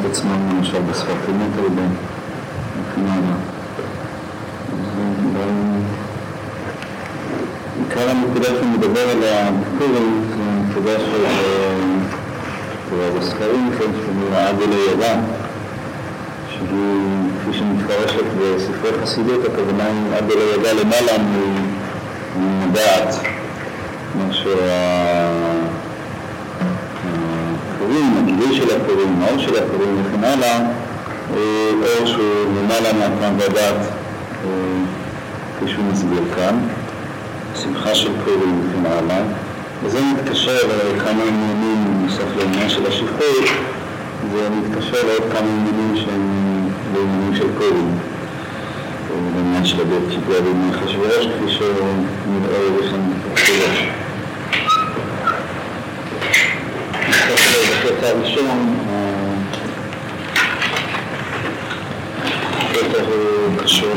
את עצמם למשל בשפת אמת הרבה, וכן הלאה. עיקר הנקודה שאני מדבר עליה בפורים זה הנקודה של הספרים, כן, של עד אלי ידע, שהיא, כפי שמתפרשת בספרי חסידות, הכוונה היא עד אלי ידע למעלה מדעת, מה שהפורים, הגילוי של הפורים, האור של הפורים וכן הלאה, אור שהוא למעלה מהפעם והדעת, כפי שהוא מסביר כאן. שמחה של פורים וכן הלאה, וזה מתקשר לכמה עניינים נוסף לעניין של השחרור, זה מתקשר לעוד כמה עניינים שהם לעניינים של פורים, לעניין של הבית קיבוע בעניין חשבוש, כפי שנראה לכם בפירוש. בקטע הראשון, הקטע הוא קשור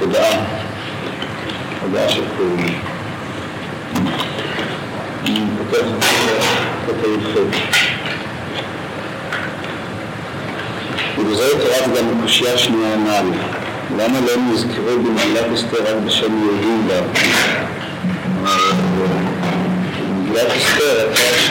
להודעה. הודעה של פורים. אני פותח את הי"ח. ובזה קראת גם קושייה שנייה הנ"ל. למה לא נזכרו במגילת אסתר רק בשם יהודים בה? במגילת אסתר הייתה ש...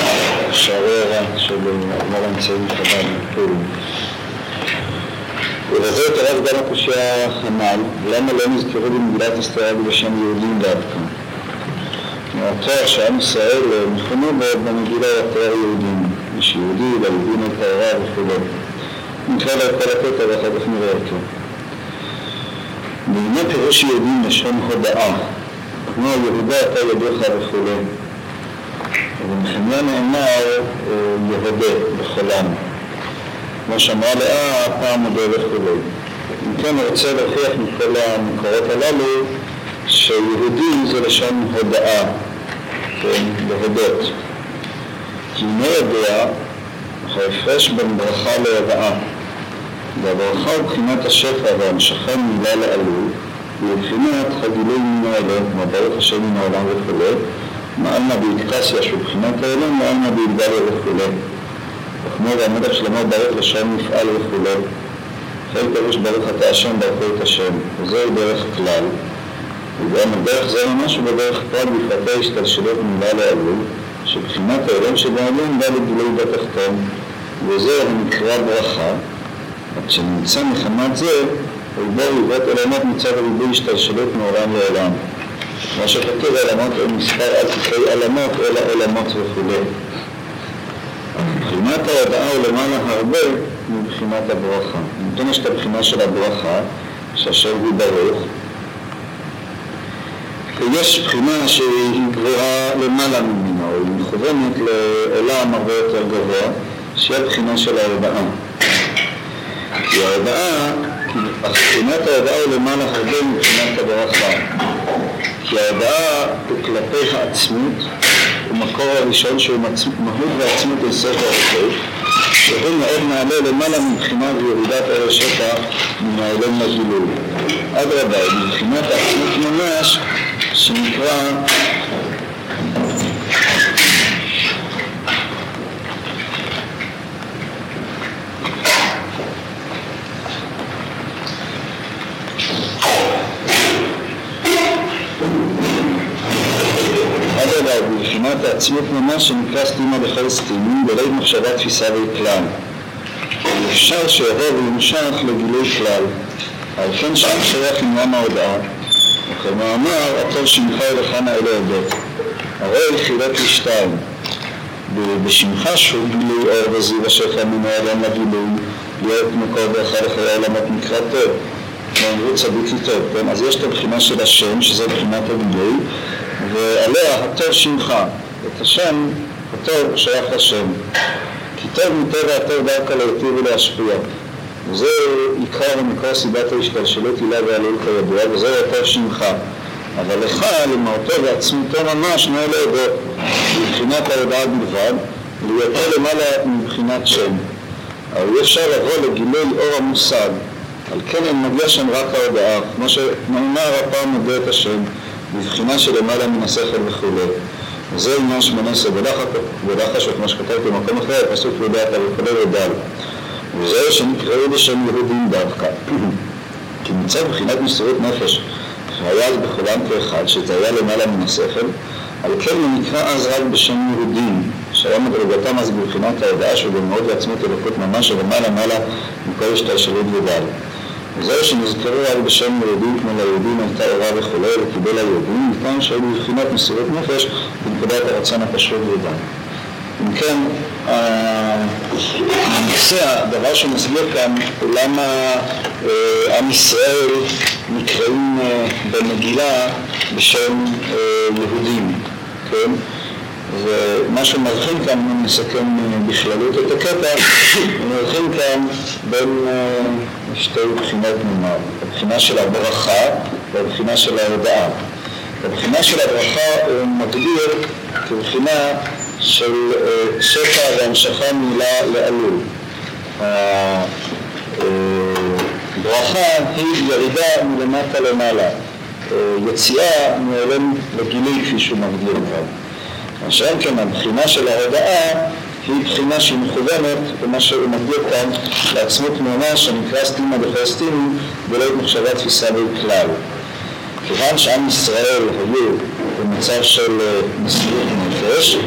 נמצאים חב"ד בפורים. ובזה התערב גם הקושייה הנ"ל, למה לא נזכרו במגילת אסתר בשם יהודים דווקא? התואר שעם ישראל מכונה בו במגילה התואר יהודים, איש יהודי, ליהודים את ההוראה וכו'. נקרא לו את כל הקטע ואחר כך נראה אותו. והנה פירוש יהודים לשון הודאה, כמו יהודה אתה ידיך וכו'. ובנחמיה נאמר יהודה בחולם. כמו שאמרה לאה, פעם מודה וכו'. אם כן, רוצה להוכיח מכל המקורות הללו שיהודי זה לשון הודאה, כן, להודות. כי אינו יודע ההפרש בין ברכה להודאה. והברכה הוא בחינת השפע והמשכן מילה לעלול, ובבחינת חגילוי מן העולם, כמו ברוך השם מן העולם וכו', מעלמא באיקטסיה שהוא בחינת העולם, מעלמא באיגדליה וכו'. וכמו והמלך שלמה ברוך לשם מפעל וכו'. חלק פירוש ברוך אתה השם ברכו את השם, וזהו דרך כלל. וגם הדרך זה ממש בדרך כלל בפרטי השתלשלות מילה לעלול, שבחינת העולם שבעולם בא לגילוי בתחתון, וזה הנקרא ברכה, רק שנמצא מחמת זה, ובו לבית עולמות מצד ריבוי השתלשלות מעולם לעולם. כמו שכתוב עולמות או מספר עתיקי עולמות אלא עולמות וכו'. מבחינת ההודעה הוא למעלה הרבה מבחינת הברכה. נותן יש את הבחינה של הברכה, שאשר הוא ברוך, ויש בחינה שהיא גבוהה למעלה ממנו, היא מכוונת לעולם הרבה יותר גבוה, שהיא הבחינה של ההודעה. כי ההודעה, בחינת ההודעה הוא למעלה הרבה מבחינת הברכה. כלפי העצמות, הוא מקור הראשון שהוא מהות ועצמות ספר החוק, שהוא מאוד מעלה למעלה מבחינת ירידת ערך שפע מן העולם לגילוי. אדרבה, מבחינת העצמות ממש, שנקרא מבחינת העצמות ממש שנקרא סתימה לכל סתימים בלב מחשבה תפיסה וכלל. אפשר שיבוא וימשך לגילוי כלל. על כן שם שייך עניין ההודעה, וכמאמר הכל שמך אליך נא אל העדות. הרי חילק לשתיים. בשמך שהוא גילוי אור וזיו אשר מן העולם לגילוי, להיות מקור ברכה לחיי העולמות נקרא טוב. ואמרו צדיק לי טוב, כן? אז יש את הבחינה של השם, שזה בחינת הגילוי, ועליה הטוב שמך, את השם, הטוב שייך לשם. כי טוב מטבע הטוב דווקא להיטיב ולהשפיע. וזה עיקר ומקור סיבת ההשתלשלות הילה והליל כידוע, וזה יותר שמך. אבל לך, למהותו ועצמותו ממש, מאלה עדות, מבחינת ההודעה בלבד, ויותר למעלה מבחינת שם. אבל אי אפשר לבוא לגילוי אור המושג, על כן אם מגיע שם רק ההודעה, כמו שנאמר הפעם מודה את השם, בבחינה שלמעלה מן השכל וכולי. וזה עניין שמונה עשרה בלחש, כמו שכתבתי במקום אחר, פסוק י"ד וכולי ודל. וזהו שנקראו בשם יהודים דווקא. כי מצד בחינת מסירות נפש שהיה אז בכולם כאחד, שזה היה למעלה מן השכל, על כן הוא נקרא אז רק בשם יהודים, שהיה מדרגתם אז בבחינת ההודעה של במאוד לעצמות אלוקות ממש, ולמעלה מעלה מכל השתלשלות ודל. וזהו שנזכרו רק בשם יהודים כמו ליהודים הייתה אורה וכולי, וקיבל היהודים, מכאן שהיו בבחינת מסירות נפש בנקודת הרצון הפשוט ודל. אם כן, הנושא, הדבר שמסביר כאן, למה אה, עם ישראל נקראים אה, במגילה בשם אה, יהודים, כן? ומה שמבחין כאן, אם נסכם בכללות את הקטע, מבחין כאן בין שתי בחינות נאמר, הבחינה של הברכה והבחינה של ההודעה. הבחינה של הברכה הוא מגדיר כבחינה של שפע והמשכה מילה לעלול. ברכה היא ירידה מלמטה למעלה, יציאה מעולם לגילי כפי שהוא מגדיר כבר. אשר כן הבחינה של ההודעה היא בחינה שהיא מכוונת במה שהוא מגדיר כאן לעצמות מאונה שנקרא סטימה דפלסטיני ולא את מחשבה תפיסה בכלל. כיוון שעם ישראל היו במצב של מסירות נפש,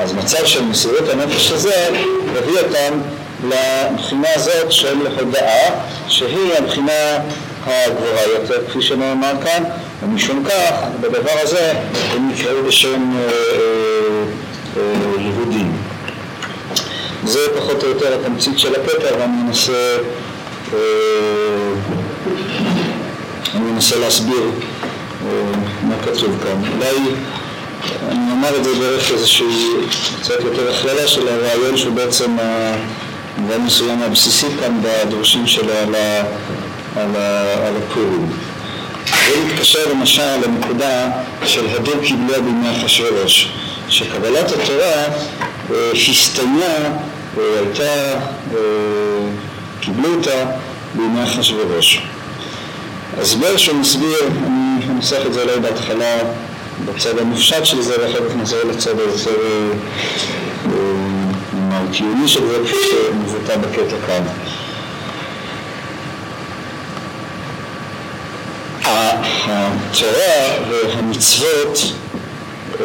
אז מצב של מסירות הנפש הזה הביא אותם לבחינה הזאת של הודאה, שהיא הבחינה הגבוהה יותר, כפי שנאמר כאן, ומשום כך, בדבר הזה הם נקראו בשם אה, אה, אה, יהודים. זה פחות או יותר התמצית של הקטע, ואני מנסה, אני מנסה להסביר מה כתוב כאן. אולי אני אומר את זה דרך איזושהי קצת יותר הכללה של הרעיון שהוא בעצם במובן מסוים הבסיסי כאן בדרושים שלו על, ה, על, ה, על הפורים. זה מתקשר למשל לנקודה של הדר קיבלה בימי אחשוורוש, שקבלת התורה אה, הסתיימה והייתה, אה, קיבלו אותה בימי אחשוורוש. ההסבר שהוא מסביר, אני אנסח את זה אולי בהתחלה בצד המופשט של זה ואחר כך נחזור לצד היותר קיומי של זה כפי שמבוטא בקטע כאן. התורה והמצוות, אה,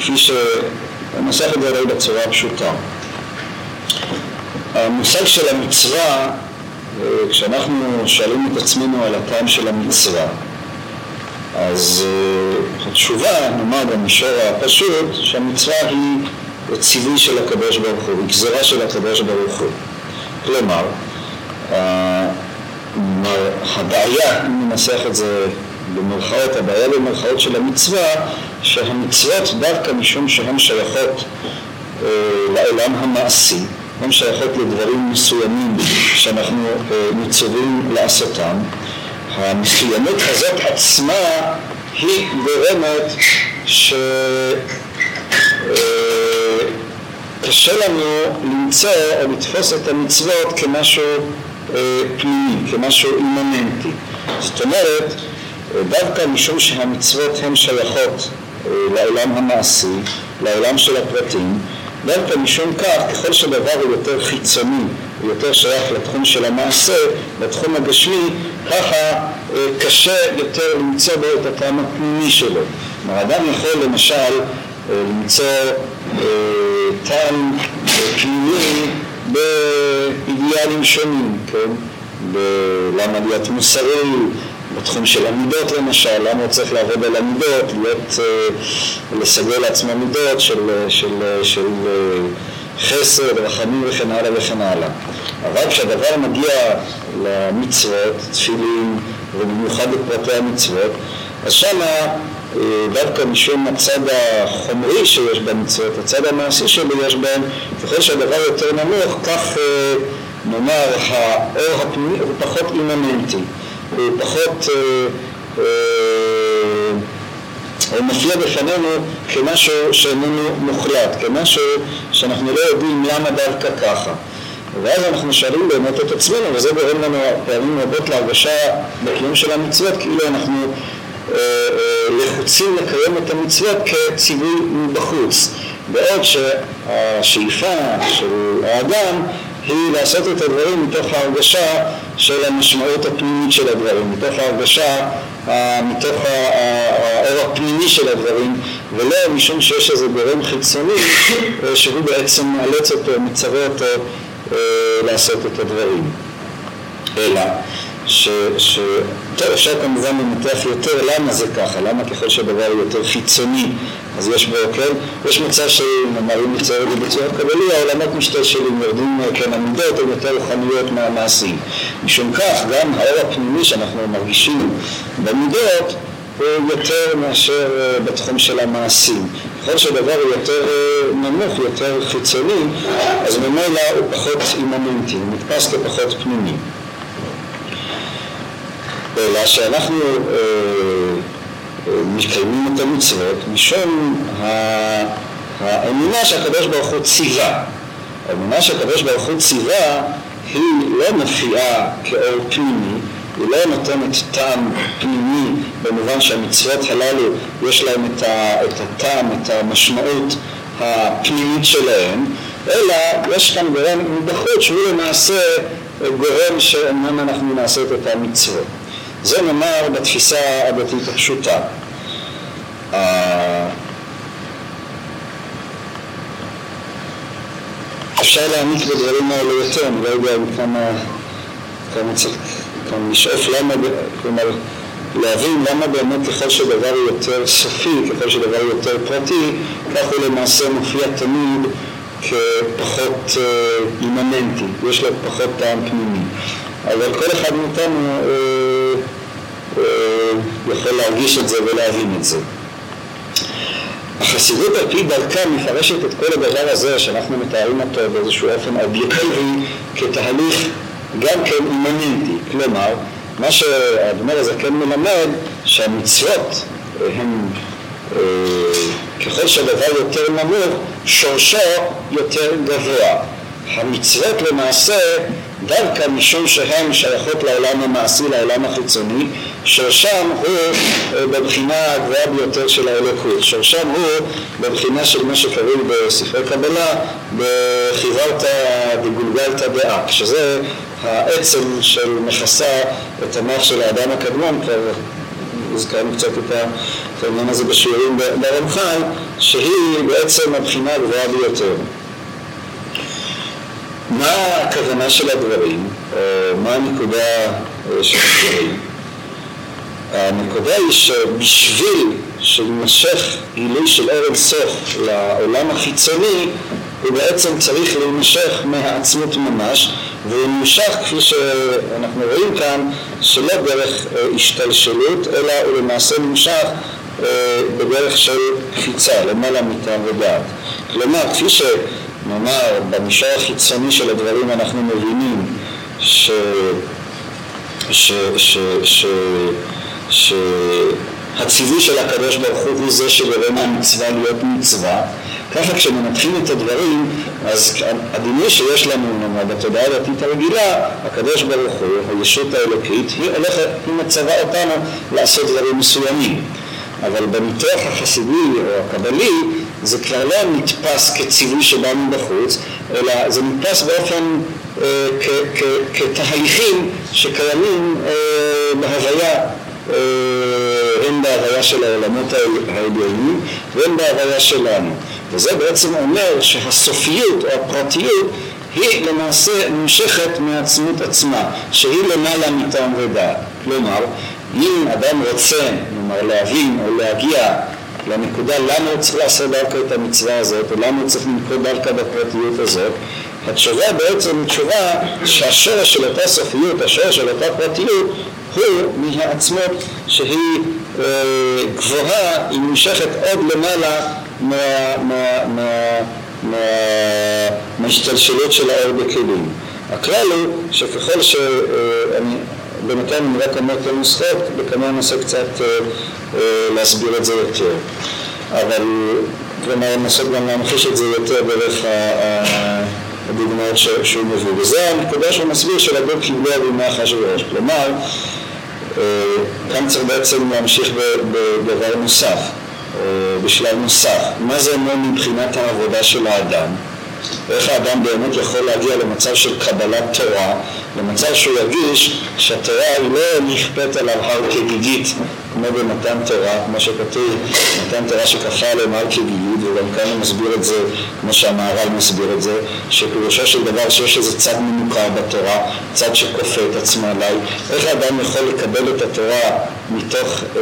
כפי שננסח את זה בצורה הפשוטה. המושג של המצווה, אה, כשאנחנו שואלים את עצמנו על הטעם של המצווה, אז uh, התשובה, נאמר במישור הפשוט, שהמצווה היא ציווי של הקדוש ברוך הוא, היא גזרה של הקדוש ברוך הוא. כלומר, הבעיה, אם ננסח את זה במרכאות, הבעיה במרכאות של המצווה, שהמצוות דווקא משום שהן שייכות uh, לעולם המעשי, הן שייכות לדברים מסוימים שאנחנו uh, מצווים לעשותם, המסוימות הזאת עצמה היא גורמת שקשה אה, לנו למצוא או לתפוס את המצוות כמשהו אה, פנימי, כמשהו אימננטי. זאת אומרת, דווקא משום שהמצוות הן שייכות אה, לעולם המעשי, לעולם של הפרטים, דווקא משום כך, ככל שדבר הוא יותר חיצוני, הוא יותר שייך לתחום של המעשה, לתחום הגשמי, ככה אה, קשה יותר למצוא בו את הטעם הפנימי שלו. כלומר, אדם יכול למשל אה, למצוא אה, טעם פנימי באידיאלים שונים, כן? למה להיות מוסרי, בתחום של המידות למשל, למה הוא צריך לעבוד על המידות, להיות, לסגל לעצמו מידות של, של, של, של חסד, רחמים וכן הלאה וכן הלאה. אבל כשהדבר מגיע למצוות, תפילין, ובמיוחד לפרטי המצוות, אז שמה אה, דווקא משום הצד החומרי שיש במצוות, הצד המעשי שבו יש בהם, ככל שהדבר יותר נמוך, כך אה, נאמר, האור הפנימי הוא פחות אימננטי, הוא פחות... אה, אה, מופיע בפנינו כמשהו שאיננו מוחלט, כמשהו שאנחנו לא יודעים למה דווקא ככה. ואז אנחנו שואלים באמת את עצמנו, וזה גורם לנו פעמים רבות להרגשה בקיום של המצוות, כאילו אנחנו אה, לחוצים לקיים את המצוות כציווי מבחוץ, בעוד שהשאיפה של האדם היא לעשות את הדברים מתוך ההרגשה של המשמעות הפנימית של הדברים, מתוך ההרגשה, מתוך האור הפנימי של הדברים, ולא משום שיש איזה גורם חיצוני אה, שהוא בעצם מאלץ אותו, מצווה אותו לעשות את הדברים. אלא ש... ש... טוב, אפשר כמובן לנתח יותר למה זה ככה, למה ככל שהדבר הוא יותר חיצוני אז יש בו, כן, יש מצב שנאמר אם נצייר את בצורה קבלי, העולמות משתלשלים, יורדים כן המידות הן יותר רוחניות מהמעשים. משום כך גם האור הפנימי שאנחנו מרגישים במידות הוא יותר מאשר אה, בתחום של המעשים. ככל שהדבר הוא יותר אה, נמוך, יותר חיצוני, אז ממילא הוא פחות אימננטי, הוא נתפס כפחות פנימי. אלא שאנחנו אה, אה, מקיימים את המצוות משום האמונה שהקדוש ברוך הוא ציווה. האמונה שהקדוש ברוך הוא ציווה היא לא מופיעה כאור פנימי, היא לא נותנת טעם פנימי במובן שהמצוות הללו יש להם את, את הטעם, את המשמעות הפנימית שלהם, אלא יש כאן גורם מבחוץ שהוא למעשה גורם שאומנם אנחנו נעשה את המצוות. זה נאמר בתפיסה הדתית הפשוטה. אה, אפשר להעמיק בדברים האלה יותר, אני לא יודע כמה, כמה צריך, כמה לשאוף למה, כלומר להבין למה באמת ככל שדבר הוא יותר סופי, ככל שדבר הוא יותר פרטי, כך הוא למעשה מופיע תמיד כפחות אה, אימננטי, יש לו פחות טעם פנימי. אבל כל אחד מאיתנו אה, יכול להרגיש את זה ולהבין את זה. החסידות על פי דרכה מפרשת את כל הדבר הזה שאנחנו מתארים אותו באיזשהו אופן אובייקטיבי כתהליך גם כן אימננטי, כלומר מה שהאדמו"ר הזה כן מלמד שהמצוות הן אה, ככל שהדבר יותר נמוך שורשו יותר גבוה המצוות למעשה דווקא משום שהן שייכות לעולם המעשי, לעולם החיצוני, שורשם הוא אה, בבחינה הגבוהה ביותר של האלוקות, שורשם הוא בבחינה של מה שקרוי בספרי קבלה בחיברתא דגולגלתא דאק, שזה העצם של מכסה את המוח של האדם הקדמון, כבר הזכרנו קצת את העניין הזה בשיעורים ברמח"ל, שהיא בעצם הבחינה הגבוהה ביותר. מה הכוונה של הדברים, או מה הנקודה אה, של הדברים? הנקודה היא שבשביל שיימשך גילוי של אור סוף לעולם החיצוני הוא בעצם צריך להימשך מהעצמות ממש והוא נמשך כפי שאנחנו רואים כאן שלא דרך אה, השתלשלות אלא הוא למעשה נמשך אה, בדרך של קפיצה למעלה מטעם ודעת כלומר כפי ש... נאמר, במישור החיצוני של הדברים אנחנו מבינים ש... ש... ש... ש... ש... הציווי של הקדוש ברוך הוא הוא זה שגורם למצווה להיות מצווה. ככה כשמנתחים את הדברים אז הדימוי שיש לנו נאמר בתודעה הדתית הרגילה הקדוש ברוך הוא, הישות האלוקית, היא הולכת, היא מצווה אותנו לעשות דברים מסוימים. אבל בניתוח החסידי או הקבלי זה כבר לא נתפס כציווי שבא מבחוץ, אלא זה נתפס באופן, אה, כ- כ- כתהליכים שקיימים אה, בהוויה, אה, הן בהוויה של העולמות העליונים והן בהוויה שלנו. וזה בעצם אומר שהסופיות או הפרטיות היא למעשה נמשכת מעצמות עצמה, שהיא למעלה מטעם ודעת. כלומר, אם אדם רוצה, נאמר, להבין או להגיע לנקודה למה הוא צריך לעשות דווקא את המצווה הזאת, או למה הוא צריך לנקוט דווקא בפרטיות הזאת, התשובה בעצם היא תשובה שהשורש של אותה סופיות, השורש של אותה פרטיות, הוא מהעצמות שהיא אה, גבוהה, היא נמשכת עוד למעלה מה, מה, מה, מה, מהשתלשלות של האור בכלים. הכלל הוא שככל ש... אני בינתיים אני רק אומר את הנוסחות, וכמובן ננסה קצת להסביר את זה יותר. אבל כלומר לנסות גם להמחיש את זה יותר דרך הדוגמאות שהוא מביא. וזה הנקודה שהוא מסביר של הדור קיבלו בימי אחשוורוש. כלומר, כאן צריך בעצם להמשיך בדבר נוסף, בשלב נוסף. מה זה אומר מבחינת העבודה של האדם? איך האדם באמת יכול להגיע למצב של קבלת תורה, למצב שהוא ירגיש שהתורה לא נכפית עליו הר כגיגית כמו במתן תורה, כמו שכתוב, מתן תורה שכפה עליהם הר כגיגית, וגם כאן הוא מסביר את זה, כמו שהמהר"ל מסביר את זה, שפירושו של דבר שיש איזה צד מנוכר בתורה, צד שכופה את עצמו עליי, איך האדם יכול לקבל את התורה מתוך אה,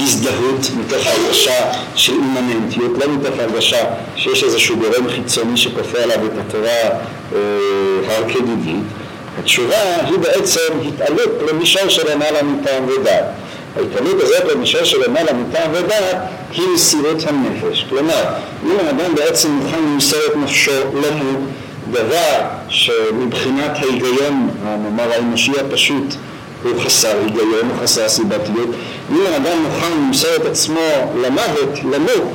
הזדהות, מתוך הרגשה של אימננטיות, לא מתוך הרגשה שיש איזשהו גורם חיצוני שכופה עליו את התורה אה, הר כגיגית. התשובה היא בעצם התעלות למישור של למעלה מטעם ודעת. ההתעלות הזאת למישור של למעלה מטעם ודעת היא מסירות הנפש. כלומר, אם האדם בעצם מוכן למסור את נפשו למות, דבר שמבחינת ההיגיון, נאמר האנושי הפשוט, הוא חסר היגיון, הוא חסר סיבתיות. אם האדם מוכן למסור את עצמו למוות, למות,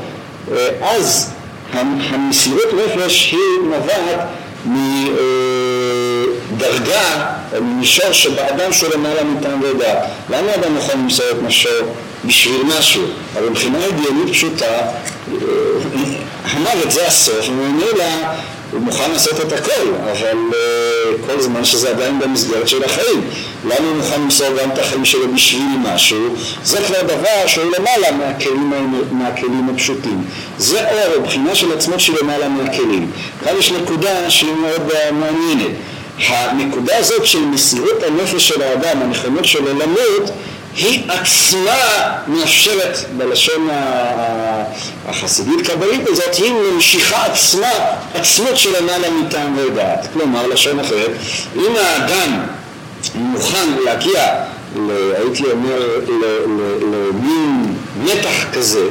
אז המסירות נפש היא נובעת מדרגה, מישור שבאדם שהוא למעלה מטעם ודעת. למה אדם מוכן למסור את נפשו בשביל משהו? אבל מבחינה הגיונית פשוטה, המוות זה הסוף, וממילא הוא מוכן לעשות את הכל, אבל uh, כל זמן שזה עדיין במסגרת של החיים. למה הוא מוכן למסור גם את החיים שלו בשביל משהו? זה כבר דבר שהוא למעלה מהכלים, מהכלים הפשוטים. זה אור, בחינה של עצמות שהיא למעלה מהכלים. כאן יש נקודה שהיא מאוד מעניינת. הנקודה הזאת של מסירות הנפש של האדם, הנכונות שלו למות, היא עצמה מאפשרת בלשון החסידית קבלית הזאת, היא ממשיכה עצמה עצמות של למעלה מטעם ודעת. כלומר, לשון אחרת, אם האדם מוכן להגיע, הייתי אומר, למין מתח כזה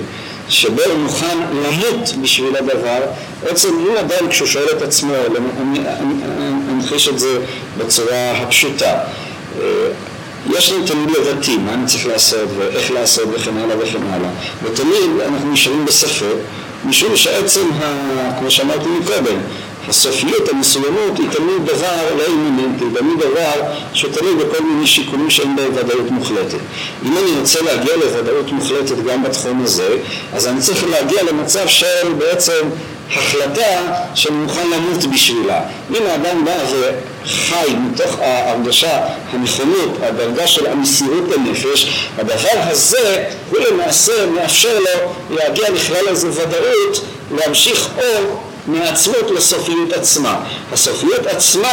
שבו הוא מוכן למות בשביל הדבר, בעצם אם אדם כשהוא שואל את עצמו, אני אמחיש את זה בצורה הפשוטה יש לנו תמיד לבטים, מה אני צריך לעשות ואיך לעשות וכן הלאה וכן הלאה ותמיד אנחנו נשארים בספק משום שעצם, ה, כמו שאמרתי מקודם, הסופיות, המסוימות היא תמיד דבר לא אימננטי, תמיד דבר שתלוי בכל מיני שיקולים שאין בהם ודאות מוחלטת. אם אני רוצה להגיע לוודאות מוחלטת גם בתחום הזה, אז אני צריך להגיע למצב של בעצם החלטה שאני מוכן למות בשבילה. אם האדם בא וחי מתוך ההרגשה, הנכונות, הדרגה של המסירות לנפש, הדבר הזה הוא למעשה מאפשר לו להגיע לכלל איזו ודאות, להמשיך אור מעצמות לסופיות עצמה. הסופיות עצמה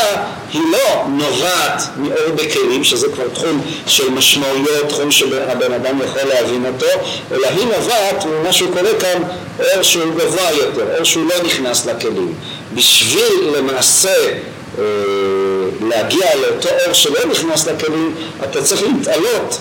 היא לא נובעת מאור בכלים, שזה כבר תחום של משמעויות, תחום שהבן אדם יכול להבין אותו, אלא היא נובעת ממה שקורה כאן, אור שהוא גבוה יותר, אור שהוא לא נכנס לכלים. בשביל למעשה אה, להגיע לאותו אור שלא נכנס לכלים, אתה צריך להתעלות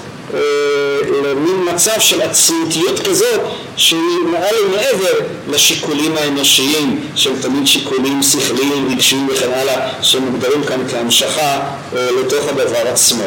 למין מצב של עצמותיות כזאת שהיא מעל ומעבר לשיקולים האנושיים שהם תמיד שיקולים שכליים, רגשיים וכן הלאה שמוגדרים כאן כהמשכה אה, לתוך הדבר עצמו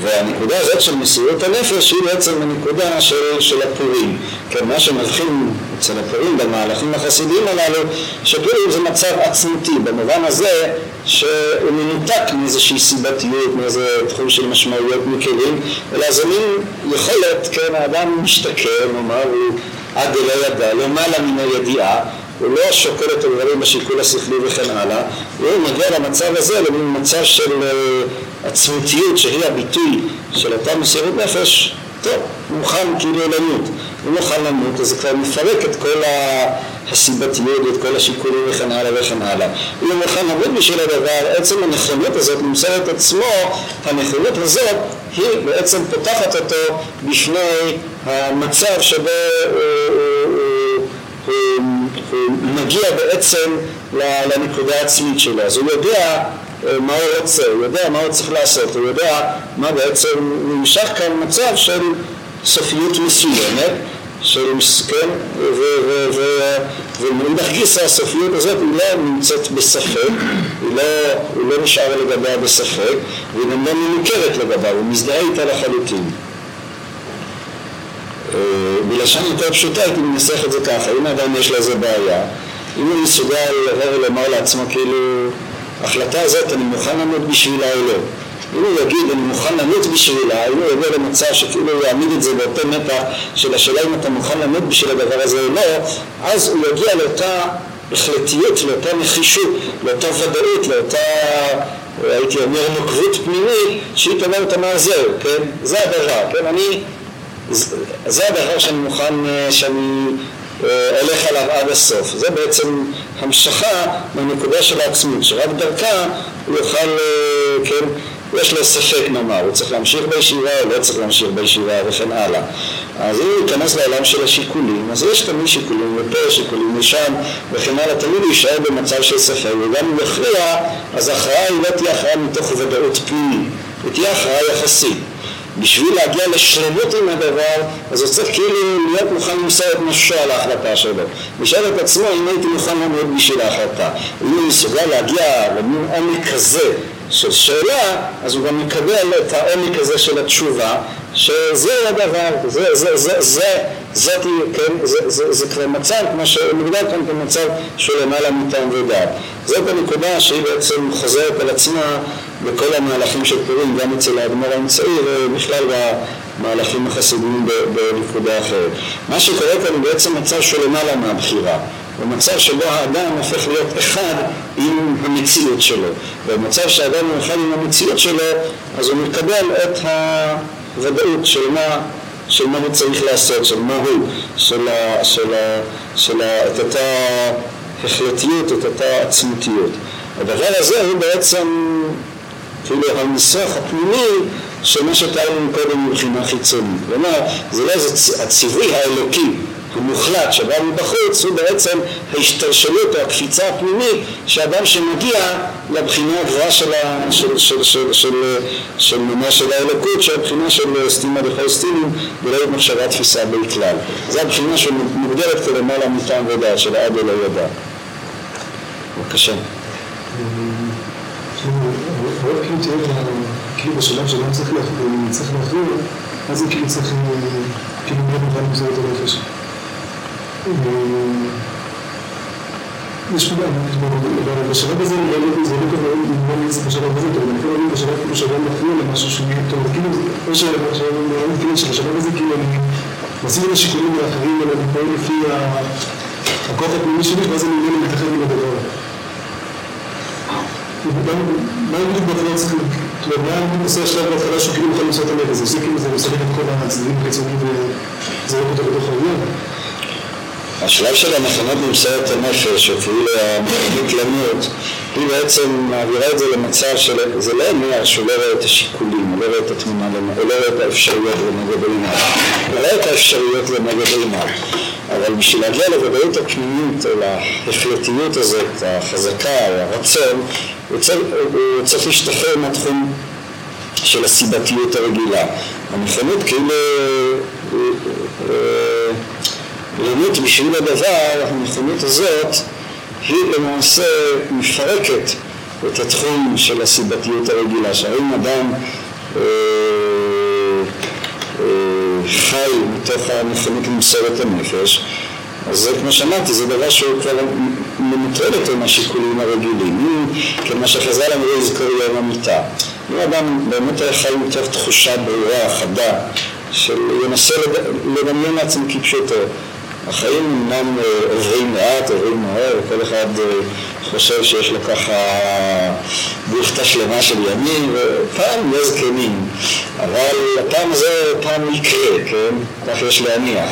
והנקודה הזאת של מסירות הנפש היא בעצם הנקודה של, של הפורים. כן, מה שמבחין אצל הפורים במהלכים החסידיים הללו, שפורים זה מצב עצמותי, במובן הזה שהוא מנותק מאיזושהי סיבתיות, מאיזה תחום של משמעויות מכלים, אלא זה מין יכולת, כן, האדם משתכר, נאמר, הוא עד לא ידע, למעלה מן הידיעה, הוא לא שוקל את הדברים בשיקול השכלי וכן הלאה, הוא מגיע למצב הזה למין מצב של uh, עצמותיות שהיא הביטוי של אותה מסירות נפש, טוב, הוא מוכן כאילו למות, הוא מוכן למות אז זה כבר מפרק את כל הסיבתיות ואת כל השיקולים וכן הלאה וכן הלאה. אם הוא מוכן למות בשביל הדבר, עצם הנכונות הזאת למסור את עצמו, הנכונות הזאת היא בעצם פותחת אותו בפני המצב שבו מגיע בעצם לנקודה העצמית שלו. אז הוא יודע מה הוא רוצה, הוא יודע מה הוא צריך לעשות, הוא יודע מה בעצם נמשך כאן מצב של סופיות מסוימת של, כן, ומאידך גיסא הסופיות הזאת היא לא נמצאת בספק, היא לא, לא נשאר לגביה בספק, והיא גם לא מנוכרת לגביה, הוא מזדהה איתה לחלוטין. בלשון יותר פשוטה הייתי מנסח את זה ככה, אם האדם יש לו איזה בעיה, אם הוא מסוגל לבוא ולומר לעצמו כאילו, ההחלטה הזאת אני מוכן לעמוד בשבילה או לא אם הוא יגיד אני מוכן למות בשבילה, אם הוא יבוא למצב שכאילו הוא יעמיד את זה באותו מתח של השאלה אם אתה מוכן למות בשביל הדבר הזה או לא, אז הוא יגיע לאותה החלטיות, לאותה נחישות, לאותה ודאות, לאותה, הייתי אומר, נוקבות פנימית, שהיא תאמרת מה זהו, כן? זה הדבר, כן? אני, זה הדבר שאני מוכן, שאני הולך עליו עד הסוף. זה בעצם המשכה מהנקודה של העצמות, שרק דרכה הוא יוכל, כן, יש לו ספק נאמר, הוא צריך להמשיך בישיבה או לא צריך להמשיך בישיבה וכן הלאה. אז אם הוא ייכנס לעולם של השיקולים, אז יש תמיד שיקולים לפה, שיקולים לשם וכן הלאה, תמיד הוא יישאר במצב של ספק, וגם אם יכריע, אז ההכרעה היא לא תהיה הכרעה מתוך ודאות פנימית, היא תהיה הכרעה יחסית. בשביל להגיע לשלמות עם הדבר, אז הוא צריך כאילו להיות מוכן למסור את נפשו על ההחלטה שלו. לשאול את עצמו אם הייתי מוכן לעמוד בשביל ההחלטה. אם הוא מסוגל להגיע למין עומק כזה של שאלה, אז הוא גם מקבל את העומק הזה של התשובה, שזה הדבר, זה, זה, זה, זה, זאת, כן, זה, זה, זה כבר מצב, כמו שמוגדר כאן כמצב של למעלה מטעם ודעת. זאת הנקודה שהיא בעצם חוזרת על עצמה בכל המהלכים של פורים, גם אצל האדמו"ר האמצעי ובכלל במהלכים החסידיים בנקודה אחרת. מה שקורה כאן הוא בעצם מצב של למעלה מהבחירה. במצב שבו האדם הופך להיות אחד עם המציאות שלו. במצב שהאדם הוא אחד עם המציאות שלו, אז הוא מקבל את הוודאות של מה, של מה הוא צריך לעשות, של מה הוא, של, ה, של, ה, של ה, את אותה החלטיות, את אותה עצמותיות. הדבר הזה הוא בעצם כאילו הניסוח הפנימי של מה שתיארנו קודם מבחינה חיצונית. כלומר, זה לא הציווי האלוקי המוחלט שבא מבחוץ הוא בעצם ההשתלשלות או הקפיצה הפנימית שאדם שמגיע לבחינה הגבוהה של, של, של, של, של, של של האלוקות שהבחינה של סתימה דכל סטינים ולא מחשבה תפיסה בכלל. זו הבחינה שמוגדרת כלמעלה מטעם ודעת של עד אלא ידע. בבקשה. כאילו בשלב שאדם צריך להכריע, אז זה כאילו צריך, כאילו מאוד למסור את הנפש. יש פה גם, בשלב הזה זה לא כזה נגמר לי בשלב הזה, אבל אני יכול להגיד בשלב כאילו שאדם מכריע למשהו שהוא נהיה טוב, כאילו, או כאילו שבשלב הזה כאילו אני משים את השיקולים האחרים, אלא אני פועל לפי הכוח הפנימי שלי, ואז אני מבין להתאחד עם הדבר. מה בדיוק בהתחלה אומרת, מה עושה השלב בהתחלה שהוא כאילו יכול למצוא את הלב הזה, זה כאילו זה מסלק את כל הצדדים החיצוניים לא כותב בתוך העניין? השלב של המכונות למסור את הנפש, או כאילו המכונות למות, היא בעצם מעבירה את זה למצב של, זה לא אומר שהוא לא רואה את השיקולים, הוא לא רואה את התמונה, הוא לא רואה את האפשרויות לנגד עיניו, הוא רואה את האפשרויות לנגד עיניו, אבל בשביל להגיע לוודאות הפנימית, או להחלטיות הזאת, החזקה, או הרצון, הוא צריך, צריך להשתחרר מהתחום של הסיבתיות הרגילה. הנכונות כאילו למות בשביל הדבר, הנכונות הזאת היא למעשה מפרקת את התחום של הסיבתיות הרגילה, שהאם אדם אה, אה, חי מתוך הנכונות למסור את הנפש, אז זה כמו שאמרתי, זה דבר שהוא כבר מנוטרל אותו מהשיקולים הרגילים, כמו שחז"ל אמרו יזכור יום המיטה. אם אדם באמת היה חי מתוך תחושה ברורה, חדה, של ינסה לדמיין לעצמו כפשוטו החיים אמנם אה, עוברים לאט, עוברים מהר, כל אחד אה, חושב שיש לו ככה בוכתה שלמה של ימים, ופעם יהיה זקנים, אבל הפעם הזה פעם יקרה, כן? כך יש להניח.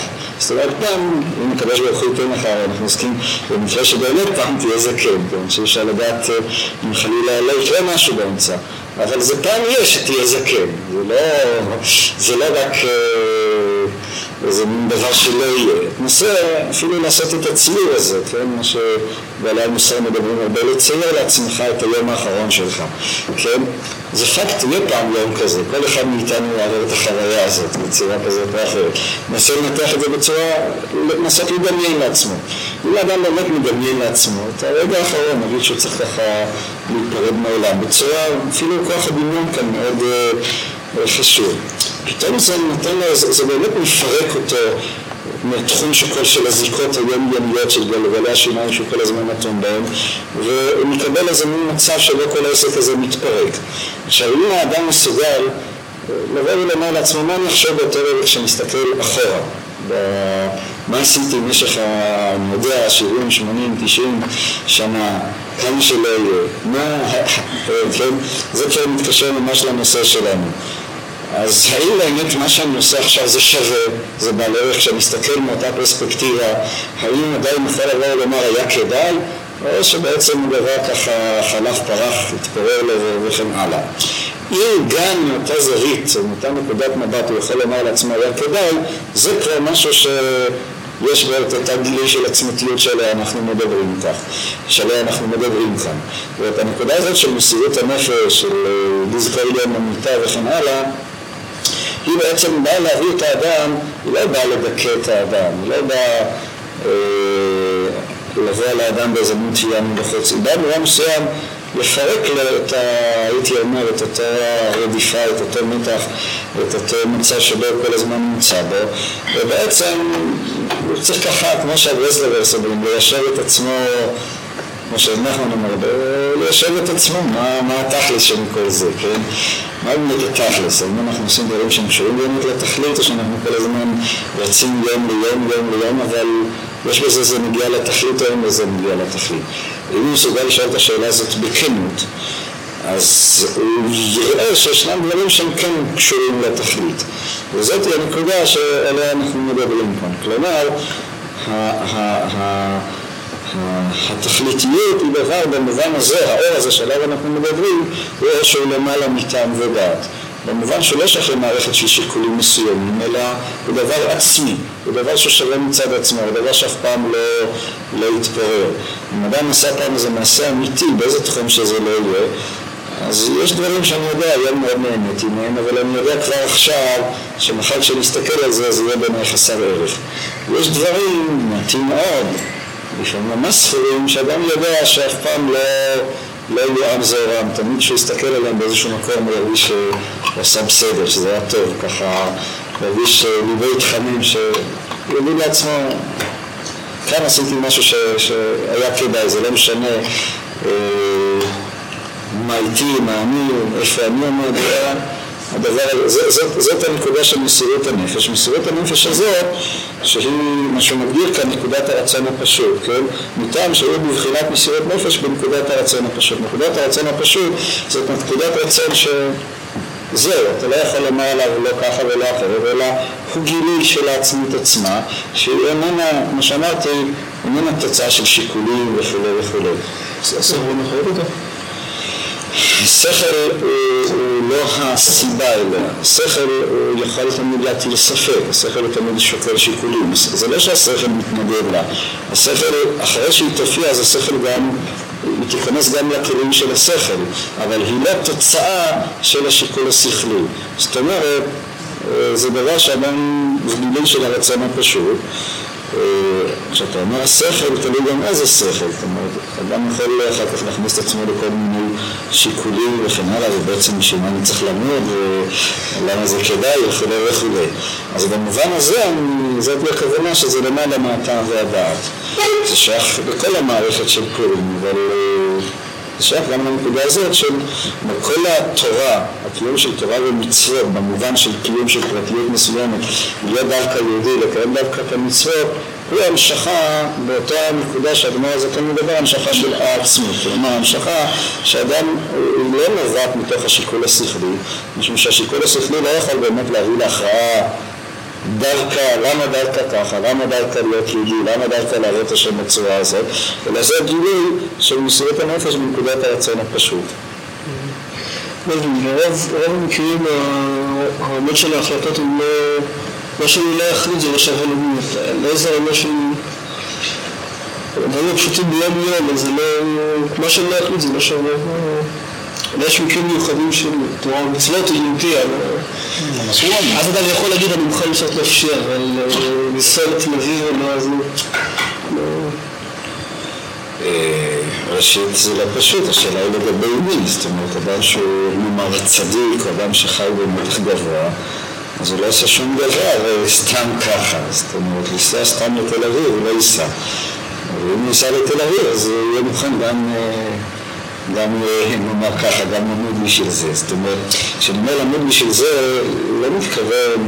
אומרת, פעם, אם הקדוש ברוך הוא ייתן לך, אנחנו עוסקים במקרה שבאמת פעם תהיה זקן, כן? שאי אפשר לדעת אה, אם חלילה לא יקרה משהו באמצע, אבל זה פעם יהיה שתהיה זקן, זה לא, זה לא רק... מין דבר שלא יהיה. תנסה אפילו לעשות את הציור הזה, כן? מה שבעלי המוסר מדברים הרבה, לצייר לעצמך את היום האחרון שלך, כן? זה פקט, יהיה פעם יום כזה, כל אחד מאיתנו יעבור את החוויה הזאת בצורה כזאת או אחרת. ננסה לנתח את זה בצורה, לנסות לדמיין לעצמו. אם האדם באמת מדמיין לעצמו, את הרגע האחרון, נגיד שהוא צריך ככה להיפרד מהעולם, בצורה, אפילו כוח הדמיון כאן מאוד uh, חשוב. פתאום זה נותן לו, זה, זה באמת מפרק אותו מתחום שכל של הזיקות היומיומיות של גלגלי השיניים שהוא כל הזמן נתון בהם והוא מקבל איזה מין מצב שבו כל העסק הזה מתפרק. עכשיו אם האדם מסוגל לבוא ולומר לעצמו מה אני אחשוב באותו רגע כשמסתכל אחורה מה עשיתי במשך, אני יודע, 70, 80, 90 שנה, כמה שלא יהיה, מה, כן, זה כבר מתקשר ממש לנושא שלנו. אז האם באמת מה שאני עושה עכשיו זה שווה, זה בעל ערך כשאני מסתכל מאותה פרספקטיבה, האם עדיין יכול לבוא ולומר היה כדאי, או שבעצם הוא דבר ככה חלף פרח, התפורר לו וכן הלאה. אם גם מאותה זווית, או מאותה נקודת מבט הוא יכול לומר לעצמו היה כדאי, זה כבר משהו ש... יש בו את אותה גילוי של עצמתיות שעליה אנחנו מדברים כך, שעליה אנחנו מדברים כאן. ואת הנקודה הזאת של מסירות הנפש, של לזכור יום המיטה וכן הלאה, היא בעצם באה להביא את האדם, היא לא באה לדכא את האדם, היא לא באה אה, לבוא על האדם באיזה מין תביעה מבחוץ, היא באה במובן מסוים לפרק לו את ה... הייתי אומר, את אותה רדיפה, את אותו מתח, את אותו מצב שבו הוא כל הזמן נמצא בו, ובעצם הוא צריך ככה, כמו שהברסלברס אומרים, ליישר את עצמו כמו שנחמן אומר, ליישב את עצמו, מה, מה התכלס של כל זה, כן? מה באמת התכלס? האם אנחנו עושים דברים שהם קשורים באמת לתכלית, או שאנחנו כל הזמן רצים יום ליום, יום ליום, אבל יש בזה זה מגיע לתכלית, או אין בזה מגיע לתכלית. אם הוא מסוגל לשאול את השאלה הזאת בכנות, אז הוא יראה שישנם דברים שהם כן קשורים לתכלית. וזאת הנקודה שעליה אנחנו מדברים כאן. כלומר, התכליתיות היא דבר במובן הזה, האור הזה שעליו אנחנו מדברים, הוא אור שהוא למעלה מטעם ודעת. במובן שהוא לא שייך למערכת של שיקולים מסוימים, אלא הוא דבר עצמי, הוא דבר ששווה מצד עצמו, הוא דבר שאף פעם לא, לא יתפורר. אם אדם עשה פעם איזה מעשה אמיתי, באיזה תחום שזה לא יהיה, אז יש דברים שאני יודע, היום מאוד נהניתי מהם, אבל אני יודע כבר עכשיו שמחר כשנסתכל על זה, זה יהיה בעיניי חסר ערך. יש דברים מעטים מאוד, לפעמים ממש ספורים, שאדם יודע שאף פעם לא, לא יהיו עם זעורם, תמיד כשהוא יסתכל עליהם באיזשהו מקום הוא ירגיש שהוא עשה בסדר, שזה היה טוב, ככה ירגיש ליבי תכנים שיודעים לעצמו כאן עשיתי משהו ש, שהיה כדאי, זה לא משנה אה, מה איתי, מה אני, איפה אני עומד, הדבר, זה, זאת, זאת הנקודה של מסירות הנפש. מסירות הנפש הזאת, שהיא מה שמגדיר כאן נקודת הרצון הפשוט, כן? מטעם שהיא בבחינת מסירות נפש בנקודת הרצון הפשוט. נקודת הרצון הפשוט זאת נקודת רצון ש... אתה לא יכול לומר עליו לא ככה ולא אחרת, אלא הוא גילוי של העצמות עצמה, שהיא איננה, כמו שאמרתי, איננה תוצאה של שיקולים וכולי וכולי. הספר לא מחייב אותה? השכל הוא לא הסיבה אליה, השכל הוא יכול תמיד להטיל ספק, השכל תמיד שוקל שיקולים, זה לא שהשכל מתנגד לה, השכל, אחרי שהיא תופיע אז השכל גם, היא תיכנס גם לכלים של השכל, אבל היא לא תוצאה של השיקול השכלי, זאת אומרת, זה דבר שאדם, זה גילוי של הרצון הפשוט כשאתה אומר השכל, תלוי גם איזה שכל, זאת אומרת, אדם יכול אחר כך להכניס את עצמו לכל מיני שיקולים וכן הלאה, ובעצם בשביל מה אני צריך למוד, ולמה זה כדאי וכולי וכולי. אז במובן הזה, זאת הכוונה שזה למעלה מהטעם והדעת. זה שייך לכל המערכת של פורים, אבל זה שייך גם לנקודה הזאת של כל התורה, הקיום של תורה ומצוות, במובן של קיום של פרטיות מסוימת, להיות דווקא יהודי, לקיים דווקא את המצוות, הוא המשכה באותה נקודה שהדמור הזה כאן מדבר, המשכה של העצמות, כלומר המשכה שאדם הוא לא נובעת מתוך השיקול השכלי, משום שהשיקול השכלי לא יכול באמת להביא להכרעה דווקא, למה דווקא ככה, למה דווקא להיות יהודי, למה דווקא להראות השם בצורה הזאת, אלא זה גילוי של מסירות הנפש בנקודת הרצון הפשוט. ברוב המקרים העומד של ההחלטות הם לא מה שאני לא אחליט זה לא שווה למות. לא זה מה שאני... דברים פשוטים ביום יום, אז זה לא... מה שאני לא אחליט זה לא שווה. יש מקרים מיוחדים של תורה ומצוות היא נטי, אז אדם יכול להגיד אני מוכן לשעות נפשי, אבל לנסוע לתל אביב ולא זה... ראשית זה לא פשוט, השאלה היא לגבי מי, זאת אומרת, אדם שהוא נאמר צדיק, או אדם שחי במתח גבוה, אז הוא לא עושה שום דבר סתם ככה, זאת אומרת, לנסוע סתם לתל אביב הוא לא ייסע. ואם הוא ייסע לתל אביב אז הוא יהיה מוכן גם, גם נאמר ככה, גם למוד בשביל זה. זאת אומרת, כשאני אומר למוד בשביל זה, לא מתכוון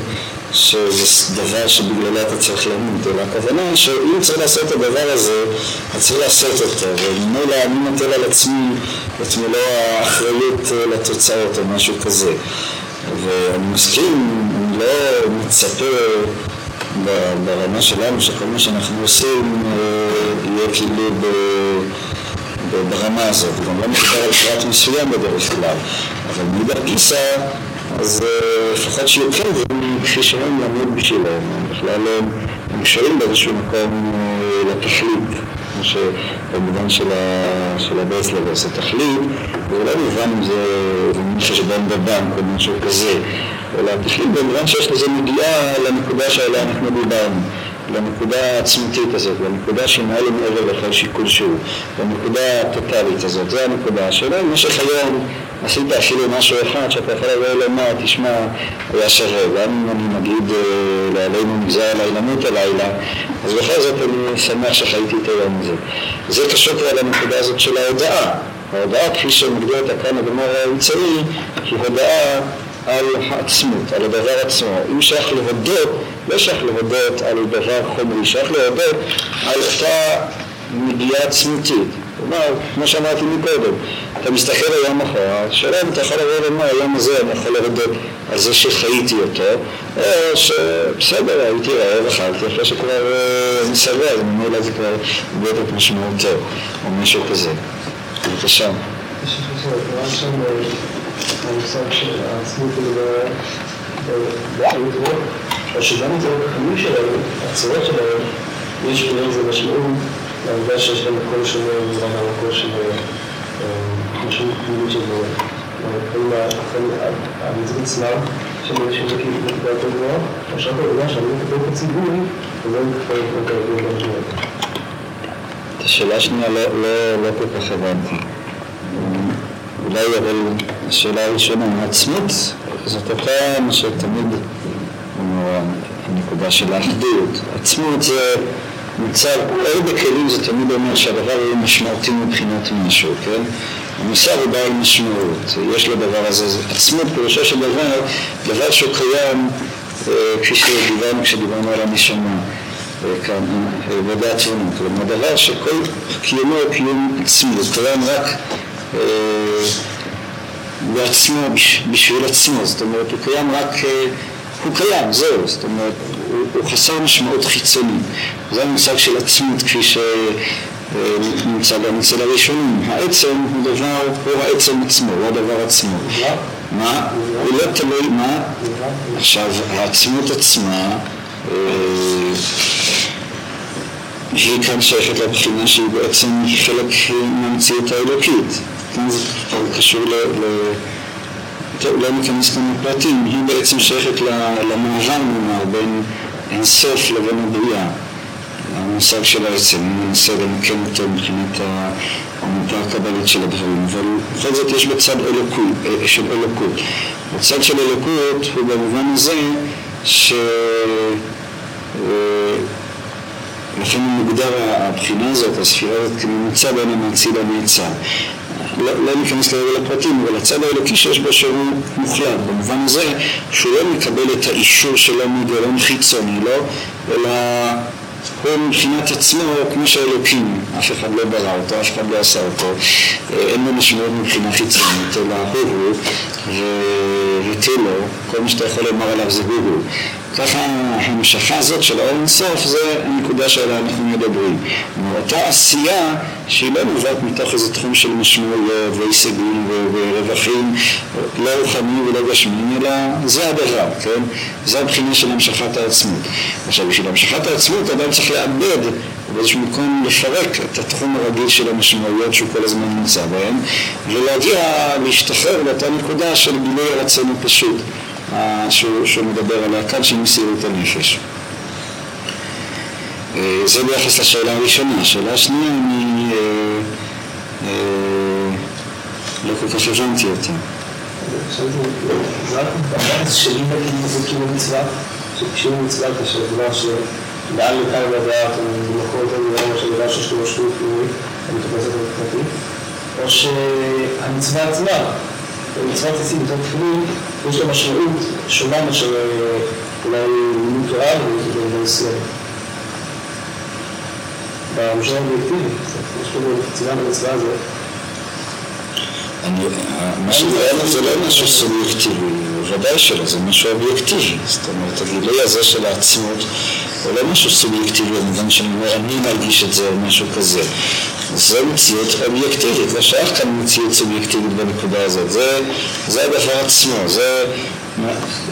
שזה דבר שבגללו אתה צריך למות, אלא הכוונה היא שאם צריך לעשות את הדבר הזה, אתה צריך לעשות אותו, וממילא אני נוטל על עצמי את מלוא האחריות לתוצאות או משהו כזה. ואני מסכים, אני לא מצפה ברמה שלנו שכל מה שאנחנו עושים יהיה כאילו ברמה הזאת, גם לא מדבר על פרט מסוים בדרך כלל, אבל מאידך גיסא אז לפחות שיהיו כן כפי שהם לעמוד בשבילם, הם בכלל הם שואלים באיזשהו מקום לתכלית, כמו שבמובן של הברסלב זה תכלית, לא מובן אם זה חשבון בבנק או משהו כזה, אלא התכלית במובן שיש לזה נגיעה לנקודה שעליה אנחנו דיברנו. לנקודה העצמתית הזאת, לנקודה שהיא מעל ומעבר לכל שיקול שהוא, לנקודה הטוטלית הזאת, זו הנקודה. אם במשך היום עשית אפילו משהו אחד שאתה יכול לבוא לומר, תשמע, היה שווה, גם אם אני נגיד לעלינו נגזר עליי למות הלילה, אז בכל זאת אני שמח שחייתי את היום הזה. זה קשור כבר לנקודה הזאת של ההודעה. ההודעה, כפי שמגדיר אותה כאן הגמר האמצעי, היא הודעה על העצמות, על הדבר עצמו. אם שייך להודות, לא שייך להודות על דבר חומרי, שייך להודות על אותה נגיעה עצמותית. כלומר, כמו שאמרתי מקודם, אתה מסתכל היום אחורה, השאלה אם אתה יכול לבוא ולומר, היום הזה אני יכול להודות על זה שחייתי אותו, או שבסדר, הייתי רעב, אכלתי, אחרי שכבר אני שבע, אז ממילא זה כבר יותר משמעותו, או משהו כזה. בבקשה. המושג של העצמות באחריות או שגם את החיים שלהם, הצורות שלהם, יש בהם איזה משמעות לעובדה שיש להם מקום שונה גם מהמקום של משמעות פנימית של האם המצוות עצמם של אנשים זה כאילו נקודה יותר גבוהה, שרק העובדה שאני מקבל את הציבור וזה מקבל את גם שלהם. את השאלה השנייה לא כל כך הבנתי. אולי אבל השאלה הראשונה, העצמות זאת אותה מה שתמיד הנקודה של האחדות. עצמות זה מצב, אלה בכלים זה תמיד אומר שהדבר הוא משמעותי מבחינת משהו, כן? המושג הוא בעל משמעות, יש לדבר הזה, עצמות פירושו של דבר, דבר שהוא קיים כפי שדיברנו כשדיברנו על הנשמה כאן, בדעת תבונה, כלומר דבר שכל קיומו הוא קיום עצמי, זה קיים רק בעצמו, בשביל עצמו, זאת אומרת, הוא קיים רק, הוא קיים, זהו, זאת אומרת, הוא, הוא חסר משמעות חיצונית. זה המושג של עצמות כפי שנמצא גם אצל הראשונים. העצם הוא דבר, הוא העצם עצמו, הוא הדבר עצמו. מה? הוא לא תלוי, מה? עכשיו, העצמות עצמה היא כאן שייכת לבחינה שהיא בעצם חלק מהמציאות האלוקית. כאן זה קשור ל... לא ניכנס כאן לפרטים, היא בעצם שייכת למעבר נאמר בין אינסוף לבין הבריאה. המושג של העצם, אני מנסה למקם אותו מבחינת העמותה הקבלית של הדברים, אבל בכל זאת יש בצד אלוקות, של אלוקות. בצד של אלוקות הוא במובן הזה ש... לכן מוגדר הבחינה הזאת, הספירה הזאת, כממוצע בין המאציל לנעצר. לא, לא ניכנס לרגל לפרטים, אבל הצד האלוקי שיש בו שהוא מוחלט, במובן הזה שהוא לא מקבל את האישור שלו מגורם חיצוני, לא, אלא הוא מבחינת עצמו כמו שהאלוקים, אף אחד לא ברא אותו, אף אחד לא עשה אותו, אין לו משמעות מבחינה חיצונית, אלא הוא הוא, ותו לו, כל מה שאתה יכול לומר עליו זה הוא הוא. ככה ההמשכה הזאת של האור אינסוף זה הנקודה שעליה אנחנו מדברים. אותה עשייה שהיא לא נובעת מתוך איזה תחום של משמעויות והישגים ורווחים, לא רוחניים ולא גשמיים, אלא זה הדבר, כן? זה הבחינה של המשכת העצמות. עכשיו בשביל המשכת העצמות אדם צריך לאבד באיזשהו מקום לפרק את התחום הרגיל של המשמעויות שהוא כל הזמן נמצא בהן ולהגיע, להשתחרר לאותה נקודה של גילוי הרצון הפשוט שהוא, מדבר עליה כאן של מסירות הנפש. אה, זה ביחס לשאלה הראשונה. השאלה השנייה, אני אה, אה, לא כל כך הבנתי אותה. זה רק זה מצווה, מראה של פנימית, המתופסת מבחינתי, או שהמצווה עצמה, המצווה הבסיסית בתור תפילין, יש לה משמעות שונה מאשר אולי לימוד תורה ובנסיון. במשל האובייקטיבי, יש לנו קצינה במצווה הזאת. זה לא משהו סובייקטיבי, ודאי שלא, זה משהו אובייקטיבי. זאת אומרת, הגילוי הזה של העצמות הוא לא משהו סובייקטיבי, במובן שאני אומר, אני מרגיש את זה או משהו כזה. זה מציאות אובייקטיבית, לא שייך כאן מציאות סובייקטיבית בנקודה הזאת. זה, זה הדבר עצמו, זה,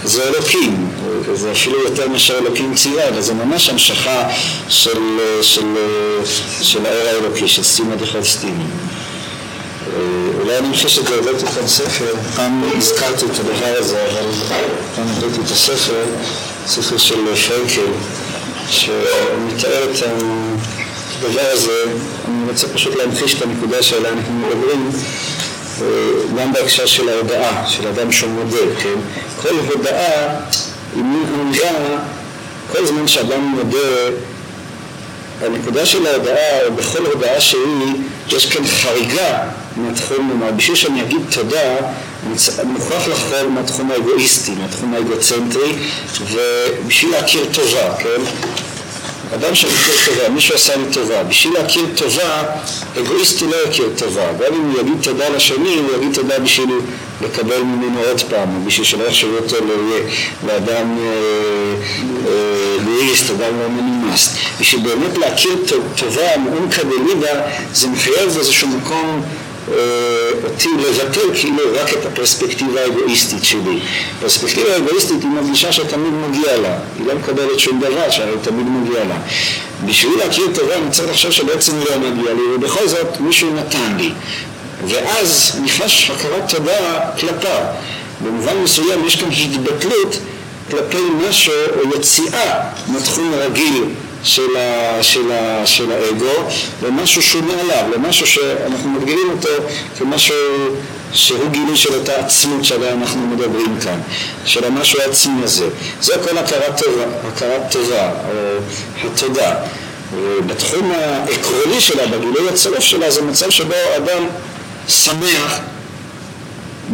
זה אלוקים, זה אפילו יותר מאשר אלוקים ציווה, אבל זה ממש המשכה של, של, של, של האור האלוקי, של סטימה דחת סטימה. אולי אני חושב שזה הבאתי כאן ספר, פעם הזכרתי את הדבר הזה, אבל פעם הבאתי את הספר, ספר של פרנקל, שמתאר את הדבר הזה, אני רוצה פשוט להמחיש את הנקודה שעליה אנחנו מדברים, גם בהקשר של ההודעה, של אדם שהוא מודה, כן? כל הודעה היא מין עמדה, כל זמן שאדם מודה, הנקודה של ההודעה, או בכל הודעה שהיא, יש כאן חריגה מהתחום, כלומר, בשביל שאני אגיד תודה, אני מוכרח לחזור מהתחום האגואיסטי, מהתחום האגוצנטרי, ובשביל להכיר טובה, כן? אדם שמכיר טובה, מישהו עשה לי טובה, בשביל להכיר טובה, אגואיסטי לא יכיר טובה, גם אם הוא יגיד תודה לשני, הוא יגיד תודה בשביל לקבל ממנו עוד פעם, בשביל שלא יחשבו אותו לאדם לואיסט, אדם לא מנימאסט. בשביל באמת להכיר טובה מעומקא דליבה, זה מחייב איזשהו מקום אותי לבטל כאילו רק את הפרספקטיבה האגואיסטית שלי. הפרספקטיבה האגואיסטית היא מרגישה שתמיד מגיע לה, היא לא מקבלת שום דבר תמיד מגיע לה. בשביל להכיר טובה אני צריך לחשוב שבעצם לא מגיע לי, ובכל זאת מישהו נתן לי. ואז נכנס הכרת תודה כלפיו. במובן מסוים יש כאן התבטלות כלפי משהו או יציאה מהתחום הרגיל של, ה, של, ה, של האגו למשהו שונה עליו, למשהו שאנחנו מגדירים אותו כמשהו שהוא גילוי של אותה עצמות שעליה אנחנו מדברים כאן, של המשהו העצמי הזה. זה כל הכרת טובה, הכרת טובה או התודה. בתחום העקרוני שלה, בגילוי הצרוף שלה, זה מצב שבו אדם שמח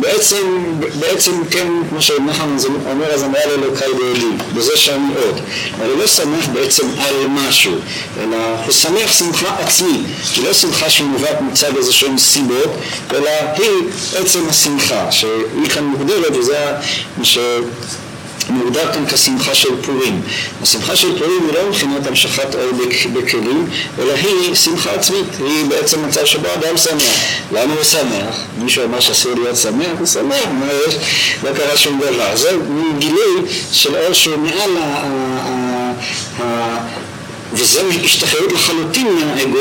בעצם, בעצם כן, כמו שנחמן אומר, אז אמרה לאלוקי באלים, בזה שאני עוד. הוא לא שמח בעצם על משהו, אלא הוא שמח שמחה עצמית, היא לא שמחה שמובאת מצד איזה שהן סיבות, אלא היא עצם השמחה, שהיא כאן מוגדרת, וזה מה ש... מוגדר כאן כשמחה של פורים. השמחה של פורים היא לא מבחינת המשכת אור בכלים, אלא היא שמחה עצמית, היא בעצם מצב שבו אדם שמח. למה הוא שמח? מישהו אמר שאסור להיות שמח? הוא שמח, מה יש? לא קרה שום דבר. זה גילוי של אור שהוא מעל. וזה השתחררות לחלוטין מהאגו,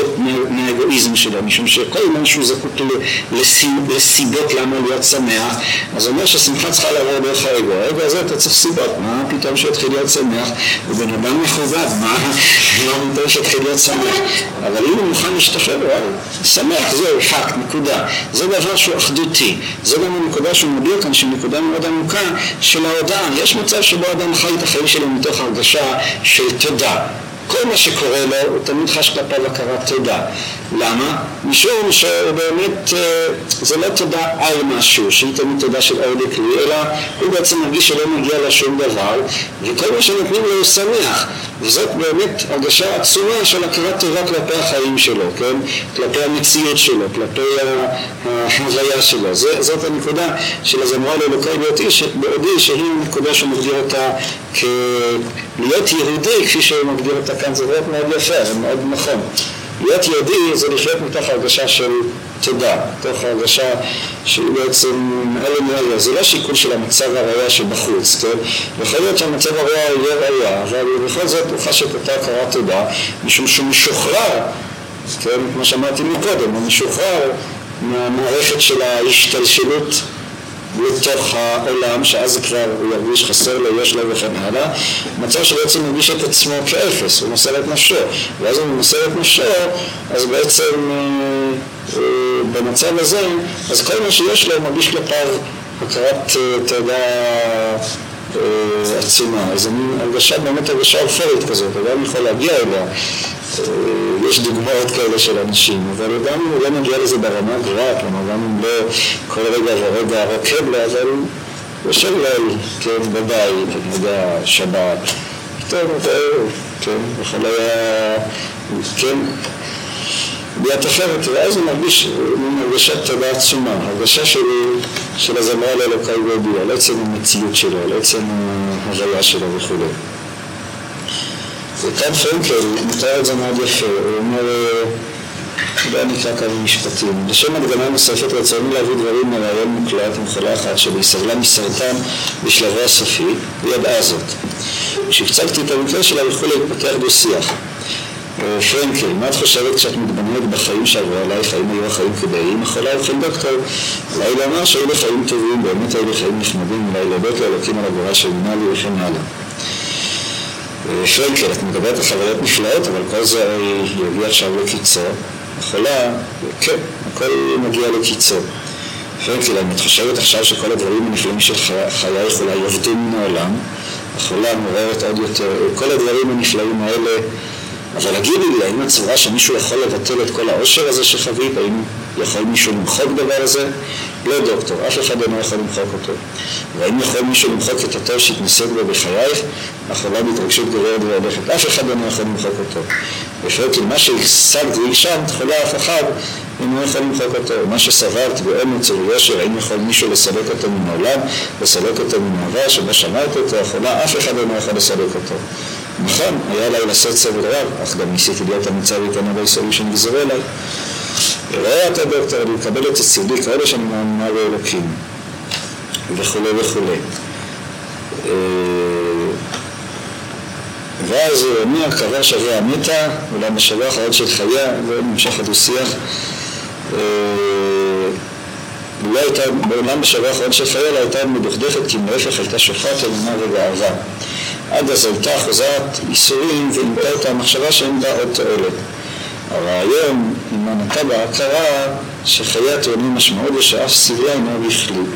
מהאגואיזם שלו, משום שכל זמן שהוא זקוק לסיבות למה להיות שמח, אז הוא אומר שהשמחה צריכה לעבור דרך האגו. האגו הזה אתה צריך סיבות, מה פתאום שיתחיל להיות שמח? הוא בן אדם מכובד, מה פתאום שיתחיל להיות שמח? אבל אם הוא מוכן להשתחרר, שמח, זהו, חק, נקודה. זה דבר שהוא אחדותי. זה גם הנקודה שהוא מודיע כאן, שהיא נקודה מאוד עמוקה של ההודעה. יש מצב שבו אדם חי את החיים שלו מתוך הרגשה של תודה. כל מה שקורה לו, הוא תמיד חש כלפיו הכרת תודה. למה? משום שבאמת אה, זה לא תודה על משהו, שהיא תמיד תודה של אורלי כלי, אלא הוא בעצם מרגיש שלא מגיע לו שום דבר, וכל מה שנותנים לו הוא שמח. וזאת באמת הרגשה עצומה של הכרת טובה כלפי החיים שלו, כן? כלפי המציאות שלו, כלפי ההוויה שלו. זה, זאת הנקודה של הזמרה לאלוקי בעודי, שהיא הנקודה שהוא מגדיר אותה כלהיות יהודי, כפי שהוא מגדיר אותה כאן, זה מאוד מאוד יפה, זה מאוד נכון. להיות יהודי זה לחיות מתוך הרגשה של תודה, מתוך הרגשה שהיא בעצם אלה מאלה, זה לא שיקול של המצב הרעייה שבחוץ, כן? יכול להיות שהמצב הרעייה יהיה רעייה, אבל בכל זאת הוא חש את אותה הכרת תודה, משום שהוא משוחרר, כן? כמו שאמרתי מקודם, הוא משוחרר מהמערכת של ההשתלשלות לתוך העולם, שאז כבר הוא ירגיש חסר לו, יש לו וכן הלאה, מצב שבעצם הוא מרגיש את עצמו כאפס, הוא מוסר את נפשו, ואז הוא מוסר את נפשו, אז בעצם אה, אה, במצב הזה, אז כל מה שיש לו מרגיש כלפיו הכרת אה, תודה עצומה, אז אני הרגשה, באמת הרגשה אופרית כזאת, אדם יכול להגיע אליה יש דוגמאות כאלה של אנשים, אבל גם אם הוא לא מגיע לזה ברמה גבוהה, כלומר גם אם לא כל רגע ורגע רוקד לו, אבל יושב לו, כן, בבית, אני יודע, שבת, טוב, כן, יכול היה, כן, ביד אחרת, ואז הוא מרגיש הרגשת תודה עצומה, הרגשה של, של הזמרה לאלוקי גובי, על עצם המציאות שלו, על עצם ההוויה שלו וכו'. וכאן פרנקל מתאר את זה מאוד יפה, הוא אומר, אולי נקרא כמה משפטים. לשם הדגמה נוספת רצינו להביא דברים מרעיון מוקלט עם חולה אחת שלי סבלה מסרטן בשלבו הסופי, וידעה זאת. כשהצגתי את המקרה שלה יכלו להתפתח דו-שיח. פרנקל, מה את חושבת כשאת מתבוננת בחיים שעברו עלייך, האם היו החיים כדאיים? החולה ובכן דוקטור, אולי לומר שהיו לחיים טובים, באמת היו לחיים נחמדים, אולי להודות לאלוקים על הגבורה של לי וכן הלאה. פרנקל, את מדברת על חוויות נפלאות, אבל כל זה יביא עכשיו לקיצו. החולה, כן, הכל מגיע לקיצו. פרנקל, אם את חושבת עכשיו שכל הדברים הנפלאים של חייך אולי יעבדו מן העולם, החולה מעוררת עוד יותר, כל הדברים הנפלאים האלה, אבל תגידי לי, האם סבורה שמישהו יכול לבטל את כל העושר הזה שחווית? האם יכול מישהו למחוק דבר הזה? לא דוקטור, אף אחד אינו יכול למחוק אותו. והאם יכול מישהו למחוק את הטוב שהתנסית בו בחייך? החולה בהתרגשות גבוהת והולכת. אף אחד אינו יכול למחוק אותו. ושואלת מה שהשגת והגשמת, חולה אף אחד אינו יכול למחוק אותו. מה שסברת באומץ וביושר, האם יכול מישהו לסלק אותו מן העולם, לסלק אותו מן העבר, שבו שמעת אותו, החולה, אף אחד אינו יכול לסלק אותו. נכון, היה עליי לעשות סבל רב, אך גם ניסיתי להיות המצב איתנו ביסודי שנגזרו אליי. וראה אתה דוקטור, אני מקבל את הציודי כאלה שאני מאמינה באלוקים וכולי וכולי. אה, ואז הוא אומר, קבר שבוע מתה, אולם בשבוע האחרון של חייה, ונמשך הדו-שיח. אה, לא הייתה, בעולם בשבוע האחרון של חייה לא הייתה מדוכדכת, כי מהפך הייתה שופעת אמונה וגאווה. עד אז הייתה אחוזת ייסורים ואימתה אותה המחשבה שאין בה עוד תועלת. הרעיון עם הנתה בהכרה שחיי טוענים משמעות ושאף סבלה אינו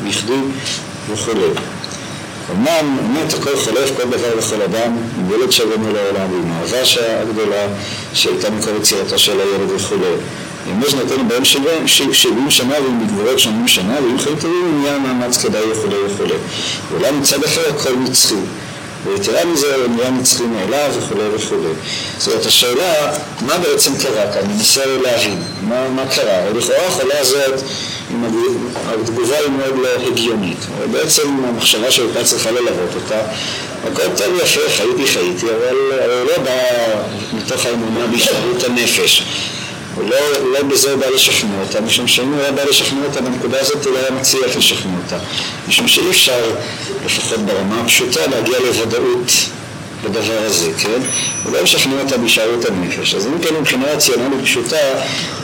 בכדי וכו'. אמנם אמת הכל חולף כל דבר לכל אדם, ילד שבנו לעולם ועם האהבה הגדולה שהייתה מקור יצירתו של הילד וכו'. אם יש נותן בהם שבעים שנה ועם מגבורות שמונים שנה ועם חיים טובים נהיה מאמץ כדאי וכו' וכו'. ואולי מצד אחר הכל נצחי. ויתרה מזה הוא נהיה נצחי מאליו וכולי וכולי. זאת אומרת, השאלה, מה בעצם קרה כאן? אני מנסה להבין, מה, מה קרה? לכאורה החולה הזאת, התגובה היא מאוד לא הגיונית. בעצם המחשבה שהייתה צריכה ללוות אותה, הכל טוב יפה, חייתי חייתי, אבל לא בא מתוך האמונה בהשתנות הנפש. לא, לא בזה הוא בא לשכנע אותה, משום שאם הוא היה בא לשכנע אותה בנקודה הזאת הוא לא היה מצליח לשכנע אותה. משום שאי אפשר, לפחות ברמה הפשוטה, להגיע לוודאות בדבר הזה, כן? הוא לא משכנע אותה בהישארות הנפש. אז אם כן מבחינה רציונלית פשוטה,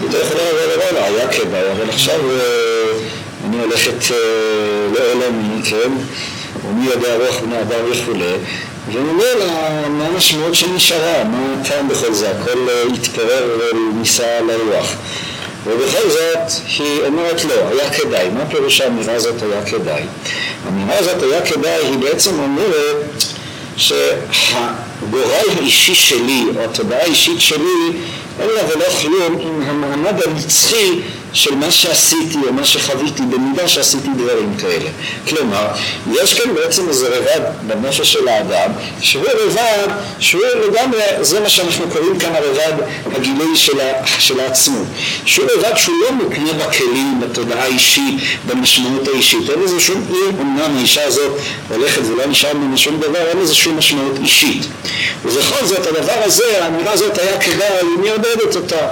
היא לא יכולה לבוא לראות, היה כדאי, אבל עכשיו אה, אני הולכת אה, לעולמי, כן? ומי יודע רוח בני אדם וכולי, וממילא מה המשמעות שנשארה, מה הטעם בכל זה, הכל אה, התפורר וניסה לרוח. ובכל זאת היא אומרת לא, היה כדאי. מה פירוש האמירה הזאת היה כדאי? האמירה הזאת היה כדאי היא בעצם אומרת שה... גורל אישי שלי, או התודעה האישית שלי, אין לה ולא כלום עם המעמד הנצחי של מה שעשיתי או מה שחוויתי במידה שעשיתי דברים כאלה. כלומר, יש כאן בעצם איזה רבד בנפש של האדם, שהוא רבד, שהוא לגמרי, זה מה שאנחנו קוראים כאן הרבד הגילוי של, של העצמות. שהוא רבד שהוא לא מוקנה בכלים, בתודעה האישית, במשמעות האישית. אין לזה שום, אם אמנם האישה הזאת הולכת ולא נשאר ממנו שום דבר, אין לזה שום משמעות אישית. ובכל זאת, הדבר הזה, האמירה הזאת היה כדאי, מי עודדת אותה.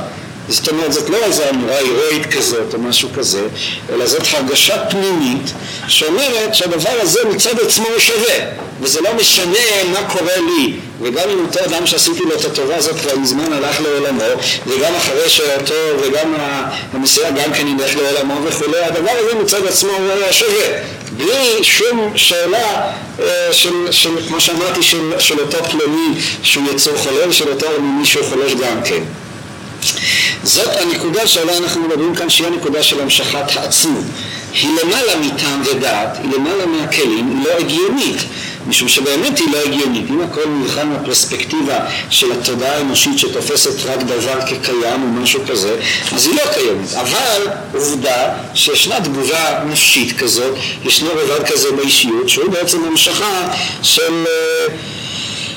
זאת אומרת, זאת לא איזו אמירה הירואית כזאת או משהו כזה, אלא זאת הרגשה פנימית שאומרת שהדבר הזה מצד עצמו הוא שווה, וזה לא משנה מה קורה לי, וגם אם אותו אדם שעשיתי לו את הטובה הזאת כבר מזמן הלך לעולמו, וגם אחרי שאותו וגם המסיעה גם כן ילך לעולמו וכולי, הדבר הזה מצד עצמו הוא היה שווה, בלי שום שאלה אה, של, של, כמו שאמרתי, של, של אותו פלוני שהוא יצור חולה ושל אותו מישהו חולש גם כן. זאת הנקודה שעליה אנחנו מדברים כאן שהיא הנקודה של המשכת העצמות. היא למעלה מטעם ודעת, היא למעלה מהכלים, היא לא הגיונית, משום שבאמת היא לא הגיונית. אם הכל נלחם מהפרספקטיבה של התודעה האנושית שתופסת רק דבר כקיים או משהו כזה, אז היא לא קיימת. אבל עובדה שישנה תגובה נפשית כזאת, ישנו רבד כזה באישיות, שהוא בעצם המשכה של...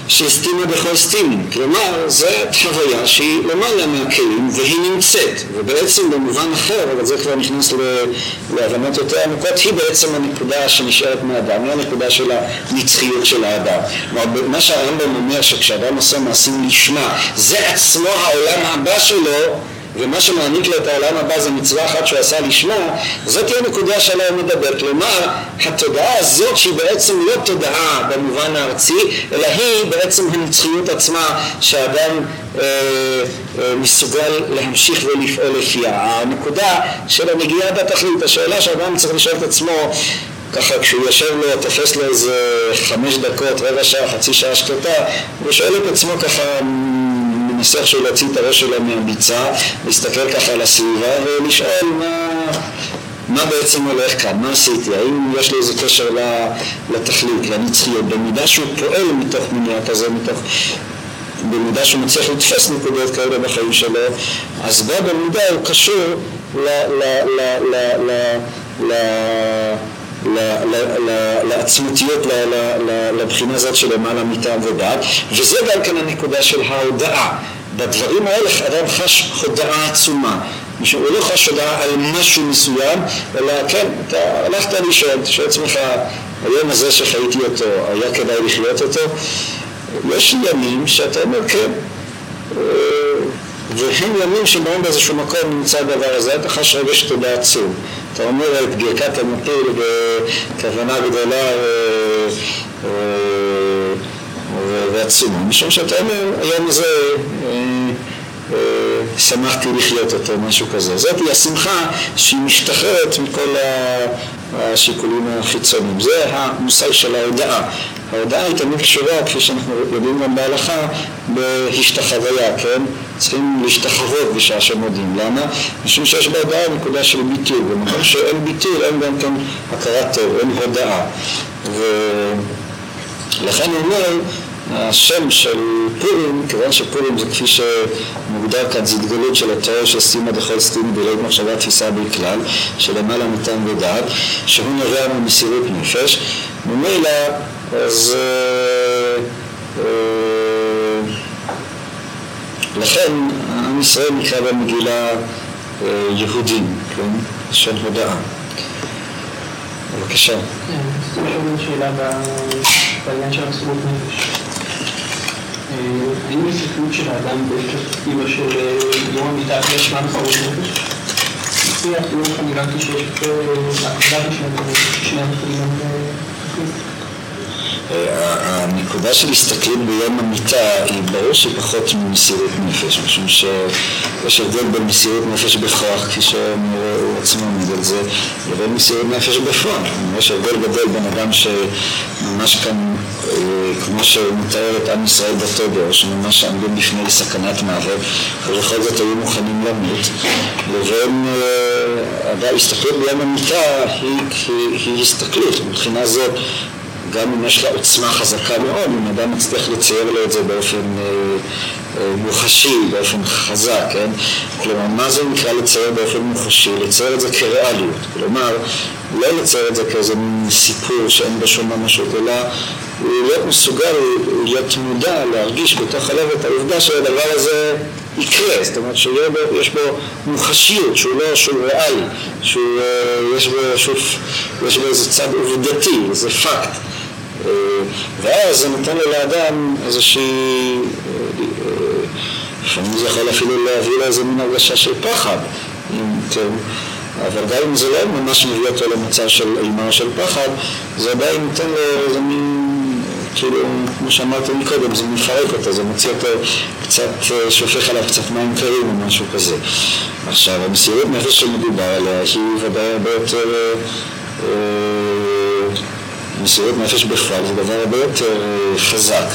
של סטימה בכל סטימים. כלומר, זו חוויה שהיא למעלה מהכלים והיא נמצאת, ובעצם במובן אחר, אבל זה כבר נכנס להבנות יותר עמוקות, היא בעצם הנקודה שנשארת מהאדם, היא הנקודה של הנצחיות של האדם. כלומר, מה שהרמב"ם אומר שכשאדם עושה מעשים לשמה, זה עצמו העולם הבא שלו ומה שמעניק לו את העולם הבא זה מצווה אחת שהוא עשה לשמה, זאת תהיה נקודה שעליה הוא מדבר. כלומר, התודעה הזאת שהיא בעצם לא תודעה במובן הארצי, אלא היא בעצם הנצחיות עצמה שהאדם אה, אה, מסוגל להמשיך ולפעול לפיה. הנקודה של הנגיעה בתכלית, השאלה שהאדם צריך לשאול את עצמו ככה כשהוא יושב לו, תופס לו איזה חמש דקות, רבע שעה, חצי שעה שקטה, הוא שואל את עצמו ככה מנסה איכשהו להוציא את הראש שלו מהביצה, להסתכל ככה על הסביבה ולשאול מה, מה בעצם הולך כאן, מה עשיתי, האם יש לי איזה קשר לתכלית, לנצחיות, במידה שהוא פועל מתוך מניעה כזה, מתוך... במידה שהוא מצליח לתפוס נקודות כאלה בחיים שלו, אז בו במידה הוא קשור ל... ל, ל, ל, ל, ל לעצמותיות, לבחינה הזאת של למעלה מטעם ודעת, וזה גם כן הנקודה של ההודעה. בדברים האלה אדם חש הודעה עצומה. הוא לא חש הודעה על משהו מסוים, אלא כן, אתה הלכת לישון, תשאל עצמך, היום הזה שחייתי אותו, היה כדאי לחיות אותו? יש ימים שאתה אומר כן, אה, והם ימים שבהם באיזשהו מקום נמצא הדבר הזה, אתה חש רגש תודה עצום. אתה אומר את ברכת המפיל בכוונה גדולה אה, אה, ועצומה, משום שאתה אומר, היום אה, שמחתי לחיות אותו, משהו כזה. זאת היא השמחה שהיא משתחררת מכל השיקולים החיצוניים. זה המושג של ההודעה. ההודעה היא תמיד קשורה, כפי שאנחנו יודעים גם בהלכה, בהשתחוויה, כן? צריכים להשתחוות בשעה שמודים. למה? משום שיש בהודעה נקודה של ביטוי. במקום שאין ביטוי אין גם כן הכרת טוב, אין הודעה. ולכן הוא אומר השם של פורים, כיוון שפורים זה כפי שמוגדר כאן, זה התגלות של התיאור של סטימה דכל סטימה בלית מחשבה תפיסה בכלל, שלמעלה מטעם ודעת, שהוא נובע ממסירות נפש, ממילא אז אה, אה, לכן עם ישראל נקרא במגילה אה, יהודים, כן? של הודאה. בבקשה. כן, רוצה לשאול שאלה בעניין של המסירות נפש. האם הסתכלות של האדם בפרספקטיבה של יום המיטה יש מה מסירות נפש? לפי החינוך אני הבנתי שיש הקדמה שני המחירים הנקודה של הסתכלות ביום המיטה היא ברור שפחות ממסירות נפש, משום שיש הבדל בין מסירות נפש בכוח, כפי שהוא עצמו עומד על זה, לבין מסירות נפש בפועל. יש הבדל גדול בין אדם שממש כאן, אה, כמו שמתאר את עם ישראל בתודו, שממש עמדו בפני סכנת מוות, ובכל זאת היו מוכנים למות, לבין אה, ביום המיטה היא, היא, היא הסתכלות, מבחינה זאת גם אם יש לה עוצמה חזקה מאוד, אם אדם מצליח לצייר לו את זה באופן אה, אה, מוחשי, באופן חזק, כן? כלומר, מה זה נקרא לצייר באופן מוחשי? לצייר את זה כריאליות. כלומר, לא לצייר את זה כאיזה מין סיפור שאין בו שום ממשות, אלא להיות מסוגל, להיות מודע, להרגיש בתוך הלב את העובדה שהדבר הזה יקרה, זאת אומרת שיש בו מוחשיות, שהוא לא, שהוא ריאלי, שיש בו, שוב, יש בו איזה צד עובדתי, איזה פקט. ואז זה נותן לו לאדם איזושהי, לפעמים זה יכול אפילו להביא לו איזה מין הרגשה של פחד, כן, אבל גם אם זה לא ממש מביא אותו למצב של אימה או של פחד, זה עדיין נותן לו איזה מין כאילו, כמו שאמרתי מקודם, זה מפרק אותו, זה מוציא אותו קצת, אה, שופך עליו קצת מים קרים או משהו כזה. עכשיו, המסירות נפש שמדובר עליה היא ודאי הרבה יותר... אה, אה, מסירות נפש בפועל זה דבר הרבה יותר חזק.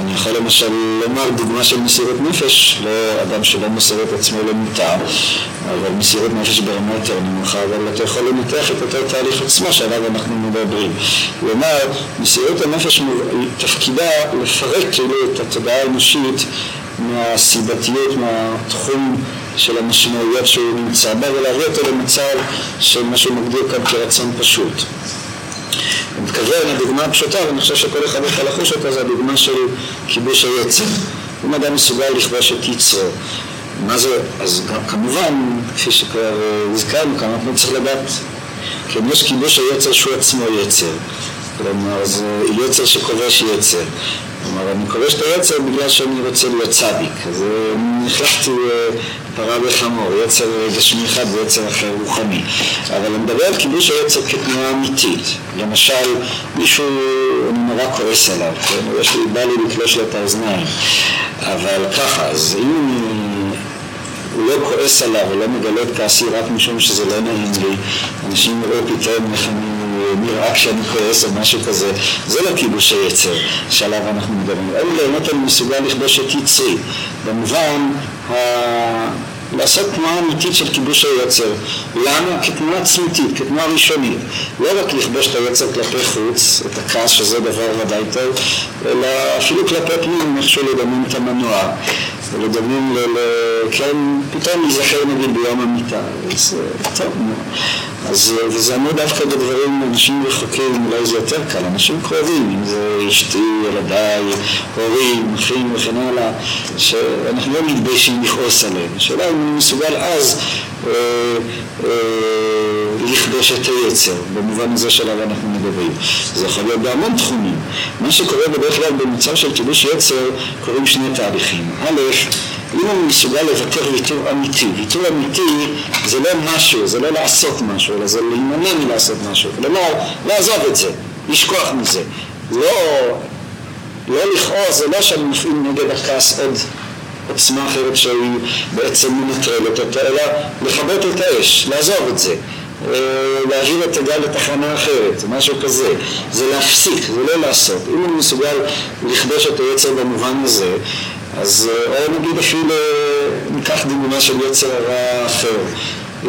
אני יכול למשל לומר דוגמה של מסירות נפש, לא אדם שלא מוסר את עצמו למיטה, אבל מסירות נפש ברמה יותר נמוכה, אבל אתה יכול לנתח את אותו תהליך עצמו שעליו אנחנו מדברים. כלומר, מסירות הנפש תפקידה לפרק כאילו את התודעה האנושית מהסיבתיות, מהתחום של המשמעויות שהוא נמצא בה ולהביא אותו למצב של מה שהוא מגדיר כאן כרצון פשוט. אני מתכוון, הדוגמה הפשוטה, ואני חושב שכל אחד יכול לחוש אותה, זה הדוגמה של כיבוש היצר. אם אדם מסוגל לכבוש את יצרו, מה זה, אז גם, כמובן, כפי שכבר אה, הזכרנו כאן, אנחנו צריכים לדעת, כן, יש כיבוש היצר שהוא עצמו יצר. כלומר, זה יצר שכובש יצר. כלומר, אני כובש את היצר בגלל שאני רוצה להיות צדיק. אז אה, פרה וחמור, יצר גשמי אחד ויצר אחר רוחני. אבל אני מדבר על כיבוש היצר כתנועה אמיתית. למשל, מישהו, אני נורא כועס עליו, כן? יש לי, בא לי לקלוש לו את האוזניים. אבל ככה, אז אם הוא לא כועס עליו ולא מגלה את כעסי רק משום שזה לא נעים לי, אנשים יראו פתאום איך אני נראה כשאני כועס או משהו כזה, זה לא כיבוש היצר שעליו אנחנו מדברים. אלא באמת אני מסוגל לכבוש את יצרי, במובן ה... לעשות תנועה אמיתית של כיבוש היצר. למה? כתנועה עצמתית, כתנועה ראשונית. לא רק לכבוש את היצר כלפי חוץ, את הכעס שזה דבר ודאי טוב, אלא אפילו כלפי פנים, איכשהו לדמיין את המנוע. ולדמיין, ל... כן, פתאום להיזכר נגיד ביום המיטה. אז טוב, נו. אז, וזה אמור דווקא בדברים, אנשים רחוקים, אולי זה יותר קל, אנשים קרובים, אם זה אשתי, ילדיי, הורים, אחים וכן הלאה, שאנחנו לא מתביישים לכעוס עליהם. השאלה אם אני מסוגל אז אה, אה, לכבוש את היצר, במובן הזה שעליו אנחנו מדברים. זה יכול להיות בהמון תחומים. מה שקורה בדרך כלל במצב של כיבוש יצר, קורים שני תהליכים. א', אם הוא מסוגל לוותר ויתור אמיתי, ויתור אמיתי זה לא משהו, זה לא לעשות משהו, אלא זה להימנע מלעשות משהו. כלומר, לעזוב את זה, לשכוח מזה. לא, לא לכעוס, זה לא שאני מפעיל נגד הכעס עוד עוצמה אחרת שהיא בעצם מנטרלת אותה, אלא לכבות את האש, לעזוב את זה. אה, להעביר את הגל לתחנה אחרת, משהו כזה. זה להפסיק, זה לא לעשות. אם הוא מסוגל לכבוש את היצר במובן הזה, אז אה, או נגיד אפילו, ניקח דוגמה של יצר הרע אחר,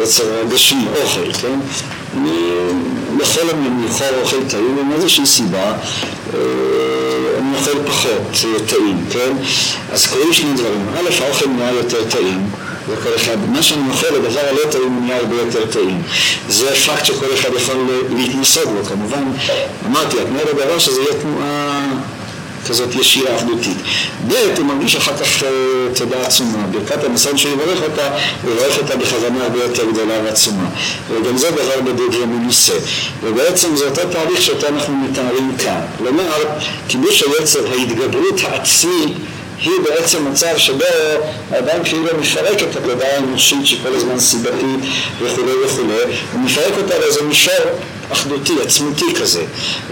יצר הגשמי, אוכל, כן? אני יכול לבחור אוכל טעים עם איזושהי סיבה, אה, אני אוכל פחות טעים, כן? אז קוראים שני דברים. א', האוכל נהיה יותר טעים. זה כל אחד, מה שאני אוכל, הדבר הלא טעים נהיה הרבה יותר טעים. זה פקט שכל אחד יכול להתנסות בו, כמובן. אמרתי, התנועה לדבר שזה יהיה תנועה כזאת ישירה אחדותית. ב', הוא מרגיש אחר כך אה, תודה עצומה. ברכת הניסיון שהוא יברך אותה, הוא יברך אותה בכוונה הרבה יותר גדולה ועצומה. וגם זה דבר בדוד ומנוסה. ובעצם זה אותו תהליך שאותו אנחנו מתארים כאן. כלומר, כיבוש היצר, ההתגברות העצמית היא בעצם מצב שבו האדם כאילו מפרק את התודעה האנושית שכל הזמן סיבתית וכולי וכולי, הוא מפרק אותה לאיזה מישור אחדותי, עצמותי כזה.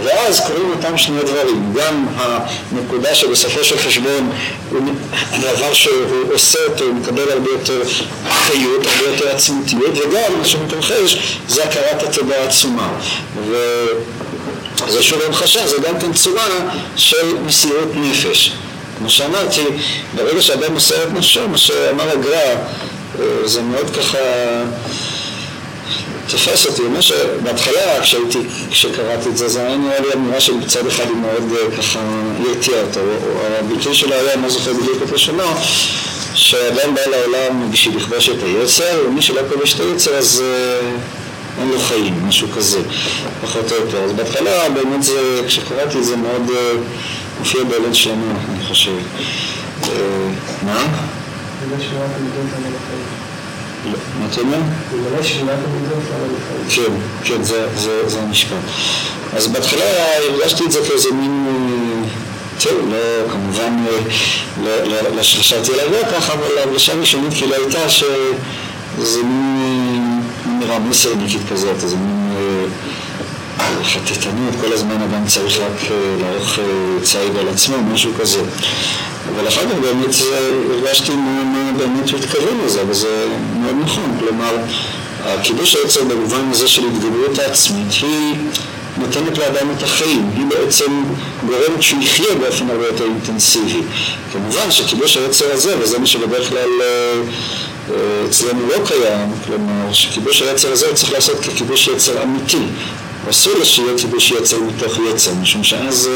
ואז קורים אותם שני דברים, גם הנקודה שבסופו של חשבון הדבר שהוא עושה אותו, הוא מקבל הרבה יותר חיות, הרבה יותר עצמותיות, וגם מה שמתרחש זה הכרת התודעה העצומה. וזה שוב המחשה, זה גם כן צורה של מסירות נפש. כמו שאמרתי, ברגע שאדם מוסר את נפשו, מה שאמר הגר"א, אה, זה מאוד ככה תפס אותי, מה שבהתחלה כשהייתי, כשקראתי את זה, זה היה נראה לי אמירה שבצד אחד היא מאוד אה, ככה, הרתיעה אותו, הביטוי שלו היה, אני לא זוכר בדיוק את לשונו, שאדם בא לעולם בשביל לכבוש את היצר, ומי שלא כובש את היצר אז אה, אין לו חיים, משהו כזה, פחות או יותר. אז בהתחלה באמת זה, כשקראתי את זה מאוד אה, מופיע בילד שלנו, אני חושב. מה? לא, מה אתה אומר? כן, כן, זה, המשפט. אז בהתחלה הרגשתי את זה כאיזה מין, טוב, לא, כמובן, לא, לא, לא חשבתי עליו לא ככה, אבל ההרגשה הראשונית כאילו הייתה שזה מין נראה מסרניקית כזאת, איזה מין חטטנות, כל הזמן אדם צריך רק לערוך ציד על עצמו, משהו כזה. אבל אחר כך באמת הרגשתי מה באמת הוא לזה, וזה מאוד נכון. כלומר, הקידוש היצר במובן הזה של התגברות העצמית היא נותנת לאדם את החיים, היא בעצם גורמת שהוא יחיה באופן הרבה יותר אינטנסיבי. כמובן שקידוש היצר הזה, וזה מה שבדרך כלל אצלנו לא קיים, כלומר שקידוש היצר הזה צריך לעשות כקידוש יצר אמיתי. אסור לו שיהיה קידוש יצר מתוך יצר, משום שאז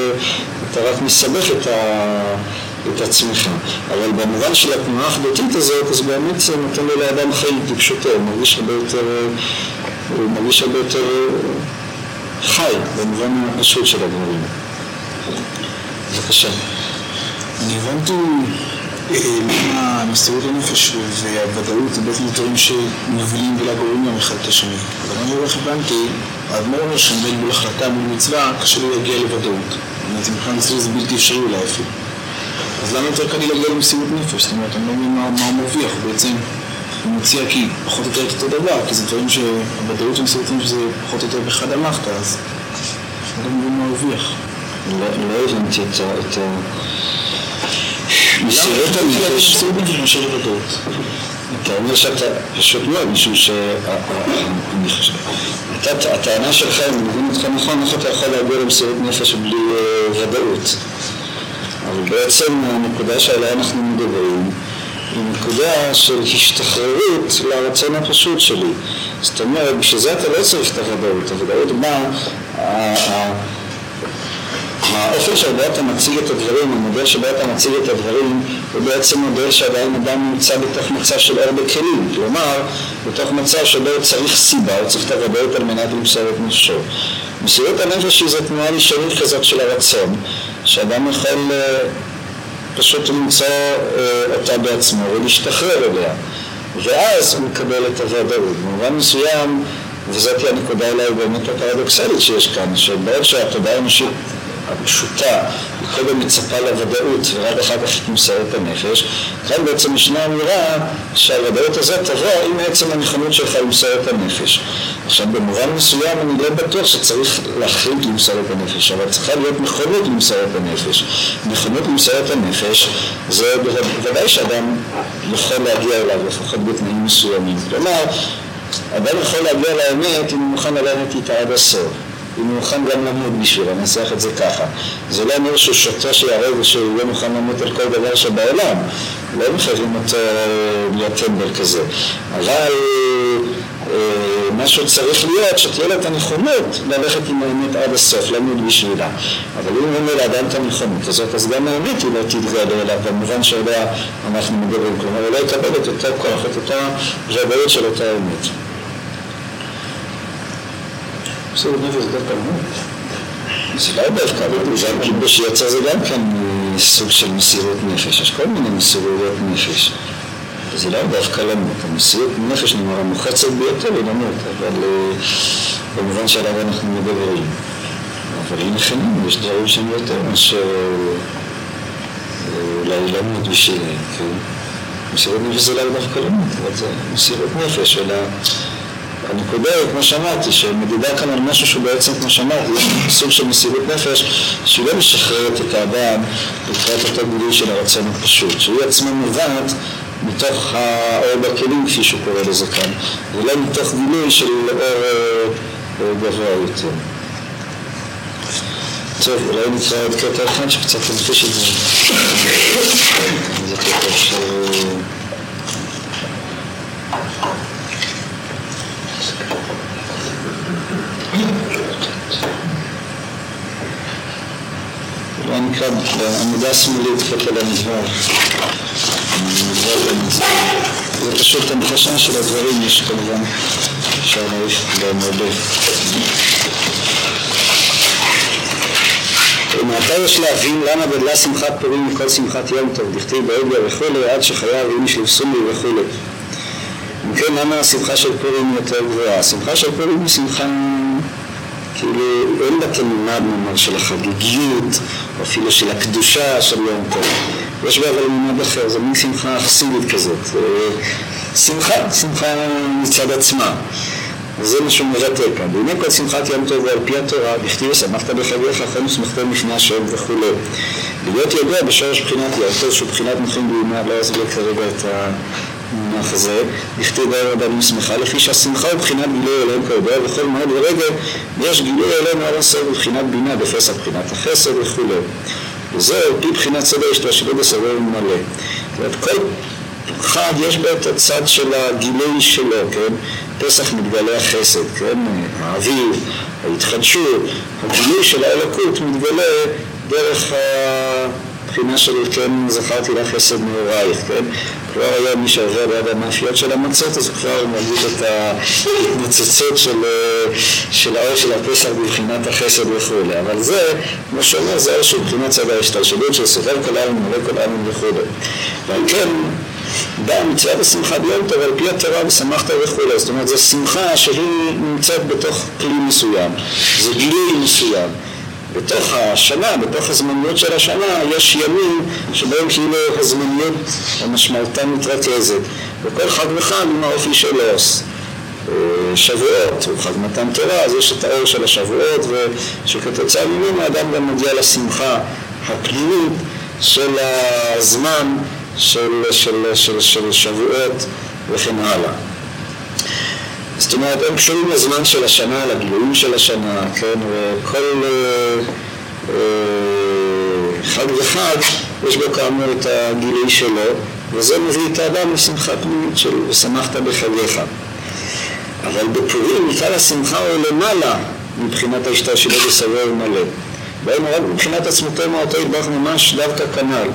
אתה רק מסבך את ה... את עצמך. אבל במובן של התנועה האחדותית הזאת, אז באמת זה נותן לו לאדם חיים כפשוטו, הוא מרגיש הרבה יותר, הוא מרגיש הרבה יותר חי, במובן הפשוט של הדברים. בבקשה. אני הבנתי המסירות לנפש והוודאות זה בעצם דברים שמובילים ולגורמים גם אחד את השני. אבל אני לא הבנתי, האדמו"ר אומר שעומד מול החלטה, מול מצווה, קשה לו להגיע לוודאות. זאת אומרת, מבחינת מסורת זה בלתי אפשרי אולי אפילו. אז למה יותר קל לי להגיע למסירות נפש? זאת אומרת, אני לא מבין מה, הוא מרוויח, בעצם הוא מציע כי פחות או יותר את אותו דבר, כי זה דברים שהוודאות של מסירות נפש זה פחות או יותר בחד המחתא, אז אני לא מבין מה הוא הרוויח. לא, לא הבנתי את ה... מסירות הנפש... מסירות נפש מאשר לוודאות. אתה אומר שאתה פשוט מאוד, משום ש... אני חושב... הטענה שלך, אם אני מבין אותך נכון, איך אתה יכול להגיע למסירות נפש בלי ודאות? אבל בעצם הנקודה שעליה אנחנו מדברים היא נקודה של השתחררות לרצון הפשוט שלי. זאת אומרת, בשביל זה אתה לא צריך את הוודאות. הוודאות באה, האופן שבו אתה מציג את הדברים, המודל שבו אתה מציג את הדברים, הוא בעצם מודל שעדיין אדם נמצא בתוך מצב של אור בכלים. כלומר, בתוך מצב שבו הוא צריך סיבה, הוא צריך את הוודאות על מנת למסור את נפשו. מסירות הנפש היא זו תנועה ראשונית כזאת של הרצון, שאדם יכול פשוט למצוא אותה בעצמו ולהשתחרר אליה. ואז הוא מקבל את הוודאות. במובן מסוים, וזאת הנקודה אולי באמת הפרדוקסלית שיש כאן, שבעוד שהתודעה האנושית הפשוטה, קודם מצפה לוודאות ורק אחר כך היא תמסור את הנפש. כאן בעצם ישנה אמירה שהוודאות הזאת תבוא עם עצם הנכונות שלך למסור את הנפש. עכשיו במובן מסוים אני לא בטוח שצריך להחליט למסור את הנפש, אבל צריכה להיות נכונות למסור את הנפש. נכונות למסור את הנפש זה בוודאי שאדם יכול להגיע אליו, לפחות בתנאים מסוימים. כלומר, אדם יכול להגיע לאמת אם הוא מוכן ללכת איתה עד הסוף. הוא מוכן גם למות בשביל, אני אנסח את זה ככה. זה לא אומר שהוא שוטה שיהרג ושהוא לא מוכן למות על כל דבר שבעולם. לא מחייבים אותו להיות טמבל כזה. אבל משהו צריך להיות, שתהיה לו את הנכונות ללכת עם האמת עד הסוף, למות בשבילה. אבל אם אין לאדם את הנכונות הזאת, אז גם האמת היא לא תתגלה אליו, במובן שעליה אנחנו מדברים. כלומר, הוא לא יקבל את אותו כוח, את אותה ודאות של אותה אמת. מסירות נפש דווקא למות. זה לא דווקא, גם כיבוש יצא זה גם כן סוג של מסירות נפש, יש כל מיני מסירויות נפש. זה לא דווקא למות, המסירות נפש נאמר המוחצת ביותר היא למות, אבל במובן שעליו אנחנו מדברים. אבל אם נכנים, יש דברים שהם יותר מאשר אולי למות בשבילם, כן? מסירות נפש זה לא דווקא למות, אבל זה מסירות נפש, אלא הנקודה כמו שאמרתי, שמדובר כאן על משהו שהוא בעצם, כמו שאמרתי, יש סוג של מסירות נפש שהיא לא משחררת את האדם לקראת אותו גילוי של הרצון הפשוט, שהיא עצמה נובעת מתוך האור בכלים, כפי שהוא קורא לזה כאן, ולא מתוך גילוי של אור גבוה יותר. טוב, אולי נקרא עוד קטע אחד שקצת תמחיש את זה. של... בוא נקרא בעמודה השמאלית כותל המדבר. זה פשוט המחשה של הדברים, יש כמובן, אפשר להעריך בהם הרבה. ומעתה יש להבין למה גדלה שמחת פורים מכל שמחת יום טוב, דכתיב בעגל וכולי, עד שחייב איש לבסומי וכולי. אם כן, למה השמחה של פורים יותר גבוהה? השמחה של פורים היא שמחה, כאילו, אין בה תמונה נאמר של החגיגיות, אפילו של הקדושה של יום טוב. יש בה אבל מימד אחר, זה מין שמחה חסידית כזאת. שמחה, שמחה מצד עצמה. וזה מה שהוא מבטא כאן. והנה כל שמחת יום טוב ועל פי התורה, בכתיב ושמחת בחגיך, אחרי ושמחתם לפני השם וכולי. להיות ידוע בשורש בחינת יום טוב, שהוא בחינת נוחים באומה, לא אעזוב כרגע את המונח הזה, בכתיב בערב רבנים שמחה, לפי שהשמחה הוא בחינת גילוי אלוהים כידוע, וכל מועד ורגע יש גילוי אלוהים על הסוף בבחינת בינה, בפסח בחינת החסד וכולי. וזה על פי בחינת סדר השתלשלות בסדר מלא. זאת אומרת, כל חג יש בו את הצד של הגילוי שלו, כן? פסח מתגלה החסד, כן? האביב, ההתחדשות, הגילוי של האלוקות מתגלה דרך הבחינה של כן זכרתי לך חסד נעורייך, כן? כבר היום מי שעובר ליד המאפיות של המצות אז כבר מרגיש את ההתנצצות של, של האור של הפסח בבחינת החסד וכולי, אבל זה, כמו שאומר, זה אור של בחינת צד ההשתלשלות של סוחר כל העם ומלא כל העם וכולי. ועל כן באה מצוות השמחה ביום טוב על פי התורה ושמחת וכולי, זאת אומרת זו שמחה שהיא נמצאת בתוך כלי מסוים, זה גילוי מסוים. בתוך השנה, בתוך הזמניות של השנה, יש ימים שבהם כאילו הזמניות המשמעותה מתרכזת, וכל חג וחג עם האופי שלו. שבועות, הוא חג מתן תורה, אז יש את האור של השבועות, ושכתוצאה ממנו האדם גם מגיע לשמחה הפנימית של הזמן של, של, של, של שבועות וכן הלאה. זאת אומרת, הם קשורים לזמן של השנה, לגילויים של השנה, כן, וכל אה, אה, חג וחג יש בו כאמור את הגילוי שלו, וזה מביא את האדם לשמחה פנימית של ושמחת בחגיך. אבל בפורים עיקר השמחה הוא למעלה מבחינת ההשתלשלות בסבב מלא. בהם רק מבחינת עצמותו מאותו יתברך ממש דווקא כנ"ל.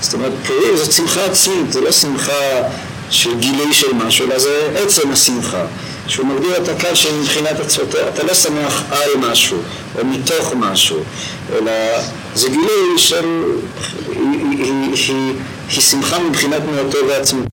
זאת אומרת, פורים זאת שמחה עצמית, זה לא שמחה של גילוי של משהו, אלא זה עצם השמחה. שהוא מגדיר את הקו שמבחינת עצמותו, אתה לא שמח על משהו, או מתוך משהו, אלא זה גילוי של... היא, היא, היא, היא שמחה מבחינת מאותו ועצמותו.